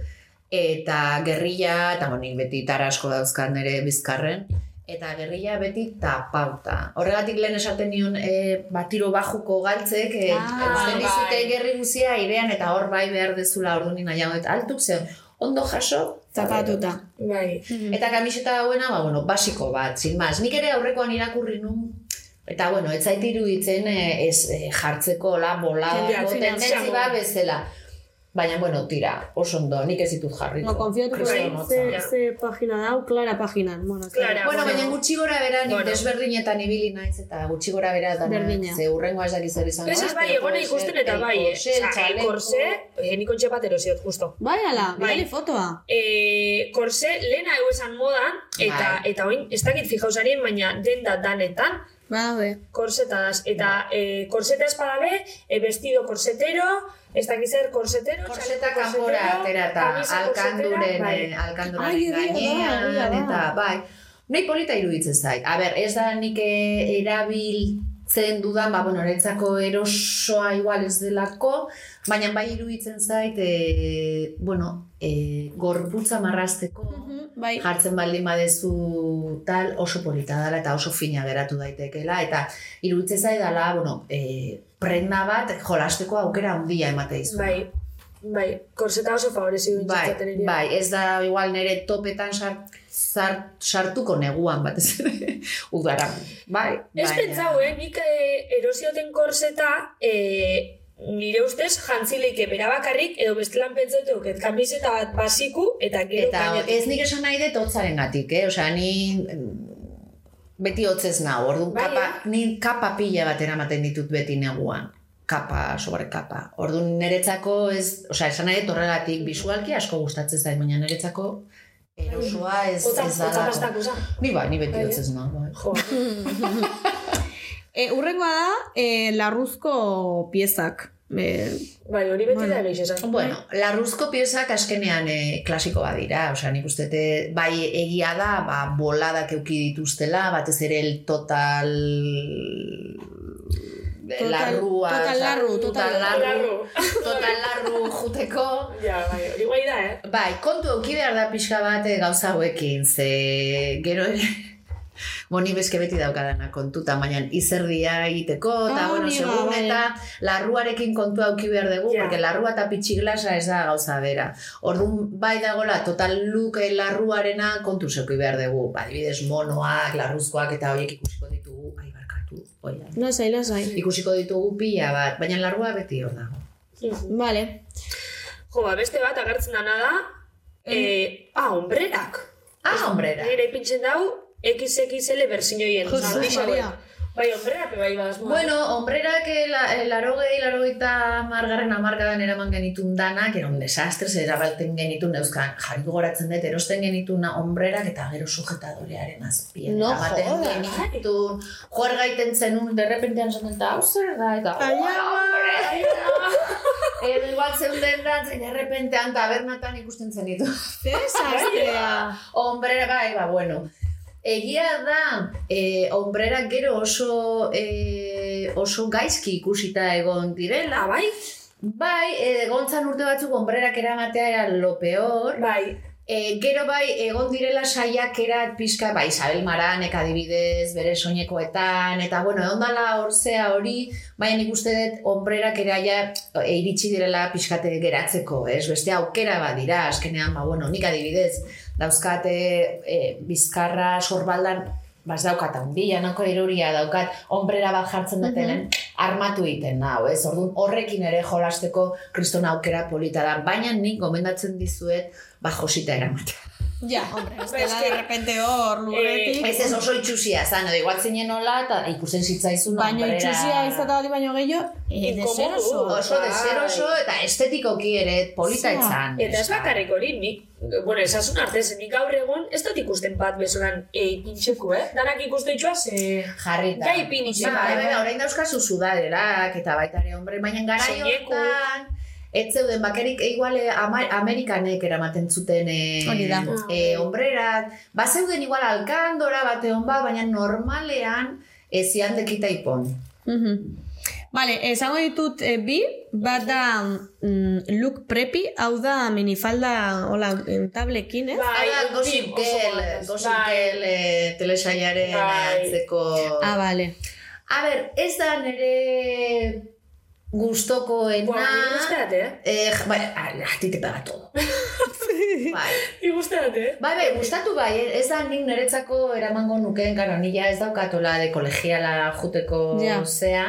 eta gerrilla, eta honik beti tarasko dauzkat nire bizkarren, eta gerrilla beti tapauta. Horregatik lehen esaten nion, e, ba, tiro bajuko galtzek, e, Ah, usten bai. dizute gerri guzia airean, eta hor bai behar dezula ordu nina nahiago, eta altuk zen, ondo jaso, Zapatuta. Bai. Eta kamiseta hauena, ba, bueno, basiko bat, sin más. Nik ere aurrekoan irakurri nun, eta, bueno, ez zait iruditzen eh, ez eh, jartzeko la bola, Jendea tendentzi finanziago. bat bezala. Baina, bueno, tira, oso ondo, nik ez ditut jarriko. No, konfiatuko da, hotza. ze, ze pagina dau, Clara paginan. Bueno, da- Clara. Bueno, Bueno. baina gutxi gora bera, nik Bueno. desberdinetan ibili naiz, eta gutxi gora bera Berdina. ze urrengo izango. Ez ez da, bai, pero egona ikusten eta el bai, eh. korse, nik ontxe bat erosiot, justo. Bai, ala, Bai. fotoa. Eh, korse, lehena egu esan modan, Eta, Bai. eta oin, ez dakit fijausarien, baina denda danetan, Badabe. korsetadas. Eta e, korseta espadabe, e, vestido korsetero, ez dakit zer korsetero, Korseta txaleco kanpora korsetero, atera eta kamisa alkanduren, bai. eh, alkanduren Ai, egia da, gainean, eta bai. Nei polita iruditzen zait. A ber, ez da nik eh, erabiltzen dudan, ba, bueno, niretzako erosoa igual ez delako, baina bai iruditzen zait, e, bueno, e, gorputza marrasteko, Bai. jartzen baldin badezu tal oso polita dela eta oso fina geratu daitekela eta iruditzen zaidala, bueno, e, prenda bat jolasteko aukera handia emate dizu. Bai, bai, korseta oso favorezi duen Bai, bai, ez da igual nire topetan sart, sart, sartuko neguan batez ere [LAUGHS] udara. Bai, Ez baina- pentsau, eh, nik eh, erosioten korseta, eh, nire ustez jantzileike bera bakarrik, edo bestelan pentsatu, et kamiseta bat basiku, eta gero Eta gainetik. ez nik esan nahi dut hotzaren gatik, eh? Osea, ni mm, beti hotzez nau, orduan Bai, kapa, ni kapa pila bat eramaten ditut beti neguan. Kapa, sobre kapa. Orduan niretzako ez, osea, esan nahi dut horregatik, visualki asko gustatzen zait, baina niretzako erosoa ez, ez da. Ni bai, ni beti Bai, hotzez nau, bai. Jo, [LAUGHS] E, urrengoa da, e, larruzko piezak. E, bai, hori beti Bueno. da gehiago esan. Bueno, larruzko piezak askenean e, klasiko badira, osea, nik uste dut, bai egia da, ba, boladak euki dituztela, batez ere el total Total- larrua, total larru, total total larru, larru. total larru juteko. Ja, bai, hori guai da, eh? Bai, kontu euki behar da pixka bat eh, gauza hauekin, ze gero ere, Boni bezke beti daukadana kontuta, baina izerdia egiteko, eta Ah, bueno, segun eta larruarekin kontua auki behar dugu, Ja. porque larrua eta pitxiglasa ez da gauza bera. Orduan bai dagola, total look eh, larruarena kontu zeuki behar dugu. Ba, adibidez, monoak, larruzkoak eta horiek ikusiko ditugu, ai barkatu, oia. lasai, lasai. Ikusiko ditugu pila bat, baina larrua beti hor dago. Vale. Jo, ba, beste bat agertzen dana da, eh, ah, hombrerak. Ah, hombrera. Nire ipintzen dau, XXL berzinioien. Jesus oza, handixo Maria. hauek. Bai, bai badaz. Bueno, hombrerak eh, la, eh, larogei, larogeita margarren amarkadan eraman genitun danak, era un desastre, zer erabalten genitun euskan, jarri gogoratzen dut, erosten genitun hombrerak eta gero sujetadorearen azpien. No jodas. genitun, joar gaiten zenun, derrepentean zaten, eta hau zer da, eta! [LAUGHS] Edo igual zeunden da, derrepentean tabernatan ikusten zenitu. Desastrea. [LAUGHS] Hombrera, bai, ba, bueno. Egia da, e, hombrera gero oso, e, oso gaizki ikusita egon direla. Ah, bai? Bai, e, egontzan urte batzuk hombrerak eramatea era lo peor. Bai. E, gero bai, egon direla saiakerak pixka, bai, Isabel Maranek adibidez, bere soinekoetan, eta bueno, egon dala orzea hori, baina nik uste dut hombrerak ere aia e, iritsi direla pixkate geratzeko, ez? Beste aukera bat dira, azkenean, ba, bueno, nik adibidez, dauzkate e, bizkarra sorbaldan, bas daukat handia, nako eroria daukat, hombrera bat jartzen dutenen, armatu egiten nau, ez? Orduan horrekin ere jolasteko kriston aukera polita da, baina nik gomendatzen dizuet, ba josita eramatea. Ja, hombre, ez dela de repente hor, lurretik. Ez ez oso itxusia zan, edo igual zinen hola, eta ikusten zitzaizun Baino itxusia izate bat baino gehiago, e, Inkomodu. deseroso. Oso deseroso eta estetikoki ere polita Zua. etzan. Eta ez bakarrik hori, nik, bueno, esasun artez, nik gaur egun ez dut ikusten bat besoran e, ipintxeko, eh? Danak ikuste itxua, ze... Jarrita. Ja ipin itxen. Ba, bai, bai, orain dauzkazu sudaderak eta baita ere, hombre, baina gara Soineku. Ez zeuden bakerik igual eh, Amerikanek eramaten zuten eh, Hori da. eh, hombrerak, ba zeuden igual alkandora bate hon bat, baina normalean ez zian dekita ipon. Mhm. Vale, esango ditut eh, bi, bat da mm, look preppy, hau da minifalda, hola, en tablekin, ez? Bai, Gossip Girl, guapas. Gossip Bai. Girl eh, telesaiaren Bai. antzeko... Ah, vale. A ber, ez da nire gustokoena... Buah, nik usteat, eh? Eh, bai, a, ti te pega todo. bai. Nik usteat, eh? Bai, bai, gustatu bai, eh, ez da nik niretzako eramango nukeen, nila ez daukatola de kolegiala juteko Ja. zea.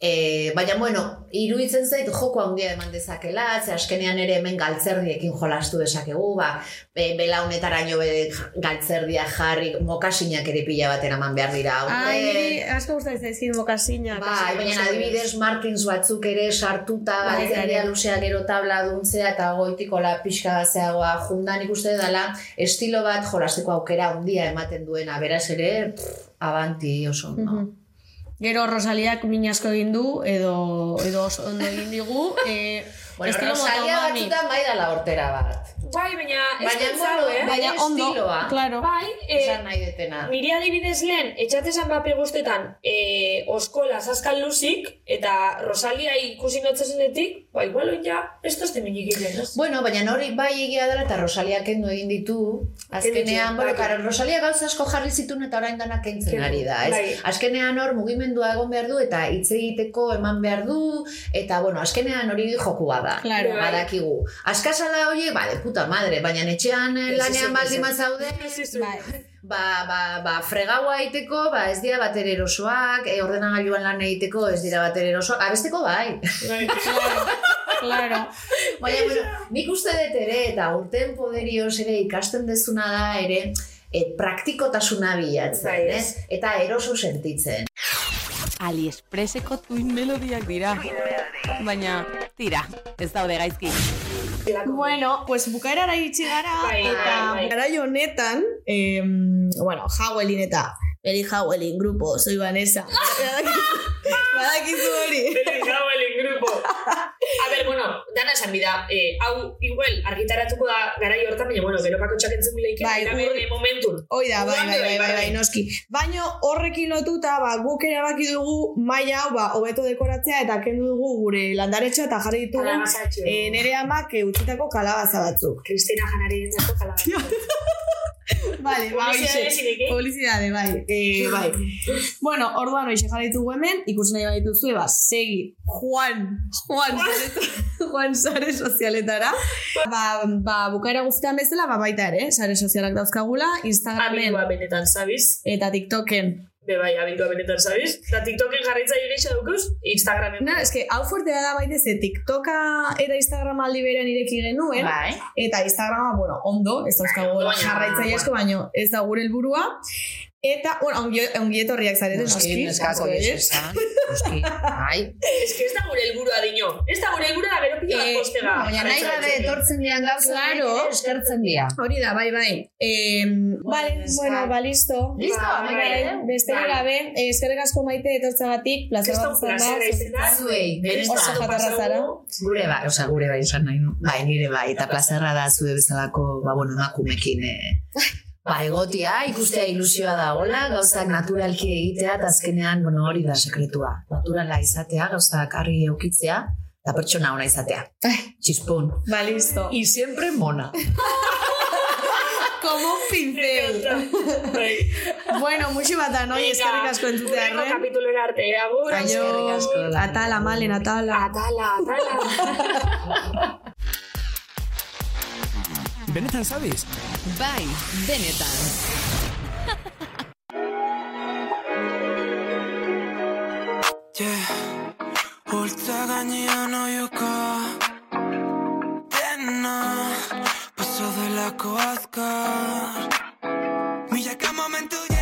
E, baina, bueno, iruditzen zait joko handia eman dezakela, ze askenean ere hemen galtzerdiekin jolastu dezakegu, ba, e, belaunetaraino be galtzerdia jarri, mokasinak ere pila bat eraman behar dira. Ai, aurten. niri asko gustatzen zaizkit mokasinak. Bai, baina adibidez Martins batzuk ere sartuta Bai, galtzerdia bai. luzea gero tabla duntzea eta goitiko la pixka zeagoa jundan ikuste dela estilo bat jolasteko aukera handia ematen duena, beraz ere pff, abanti oso ondo. Mhm. Gero Rosaliak min asko egin du, edo, edo oso ondo egin digu. [LAUGHS] E, Bueno, estilo Rosalia batzutan bai dala hortera bat. Bai, baina ez bueno, eh? Baina ondo, estiloa. claro. Bai, eh, Esan nahi detena. Niri adibidez lehen, etxatesan bape guztetan, e, oskola saskal luzik, eta Rosalia ikusi notzesenetik, ba, igual oin ja, ez tozte minik egiten? Bueno, baina hori bai egia dela eta Rosalia kendu egin ditu. Azkenean, bueno, bai. karo, Rosalia gauza asko jarri zituen eta orain dana kentzen ari da, ez? bai. Azkenean hor mugimendua egon behar du eta hitz egiteko eman behar du eta, bueno, azkenean hori jokua da. Claro. Bai. Badakigu. Askasala horiek, ba, de puta madre, baina etxean lanean baldin Bai. ba, ba, ba, fregaua egiteko, ba, ez dira bater erosoak, e, ordenagailuan lan egiteko ez dira bater erosoak, abesteko bai. Claro. Baina, bueno, nik uste dut ere, eta urten poderioz ere ikasten dezuna da ere, e, praktikotasuna bilatzen, Bai, ez? Eta eroso sentitzen. AliExpresseko tuin melodiak dira. Baina, tira, ez daude gaizki. Bueno, pues bukaerara iritsi gara, Bai, eta bai, bai. garai honetan, eh, bueno, Howelin eta Beri Howelin grupo, soy Vanessa. [LAUGHS] Badakizu hori. el grupo. A ver, bueno, dana esan bida, eh, hau igual argitaratuko da garai hortan, baina bueno, gero pako txakentzun bileike, Bai, bai, ur- momentun. Hoi da, bai, bai, bai, bai, bai, noski. Baina horrekin lotuta, ba, guk erabaki dugu maila hau, ba, hobeto dekoratzea eta kendu dugu gure landaretxoa eta jarri ditugu e, nere amak eh, utzitako kalabaza batzuk. Kristina janari dintzako kalabazatxo. [LAUGHS] Vale, ba, Publizidade hoxe. zinek, eh? Bai. E, bai. bueno, orduan hoxe jarri ditugu hemen, ikusi nahi badituzue, ba, segi Juan, Juan, [LAUGHS] Juan sare sozialetara. Ba, ba, bukaera guztietan bezala, ba, baita ere, sare sozialak dauzkagula, Instagramen Abildua benetan, sabiz? eta TikToken. Be bai, abildua benetan, sabiz? Da TikToken jarraitzaile gehiago daukuz, Instagramen. Na, eske, hau fuertea da baita ze TikToka era Instagram aldi berean ireki genuen, Bai. eta Instagrama, bueno, ondo, ez baina- jarraitzaile asko, baino ez da gure helburua. Eta, bueno, ongi, ongi etorriak zarete, noski. neskako asko, ez, ez? ezta? Noski, bai. Ez que ez da gure helburua dino. Ez da gure helburua da gero pila bat Eh, postega. Baina nahi gabe etortzen dian gauza Claro. eskertzen dira. Hori da, bai, bai. Eh, vale, bueno, ba, listo. Listo, Ba, bai, bai. besterik gabe, eh, eskerrik asko maite etortzagatik, plazer Kriston bat izan da. plazera. Zuei. Oso jatorra zara. Gure bai, osea, gure bai esan nahi. Bai, nire bai, eta plazerra da zude bezalako, ba, bueno, emakumekin, eh, [LAUGHS] ba, egotia, ikustea ilusioa da, hola, gauzak naturalki egitea, eta azkenean, bueno, hori da sekretua. Naturala izatea, gauzak argi eukitzea, eta pertsona ona izatea. Txispun. Ba, listo. Y siempre mona. [LAUGHS] Como un pincel. Bai. bueno, muxi bata, noi, eskerrik asko entzutea, Urrengo arren. kapitulera arte, agur. Eskerrik asko, Aio, Lana. atala, malen, atala. Atala, atala. [LAUGHS] Benetan sabes? Bai, benetan. Yeah. Holtza gainean oioka Dena Paso delako azkar Milaka momentu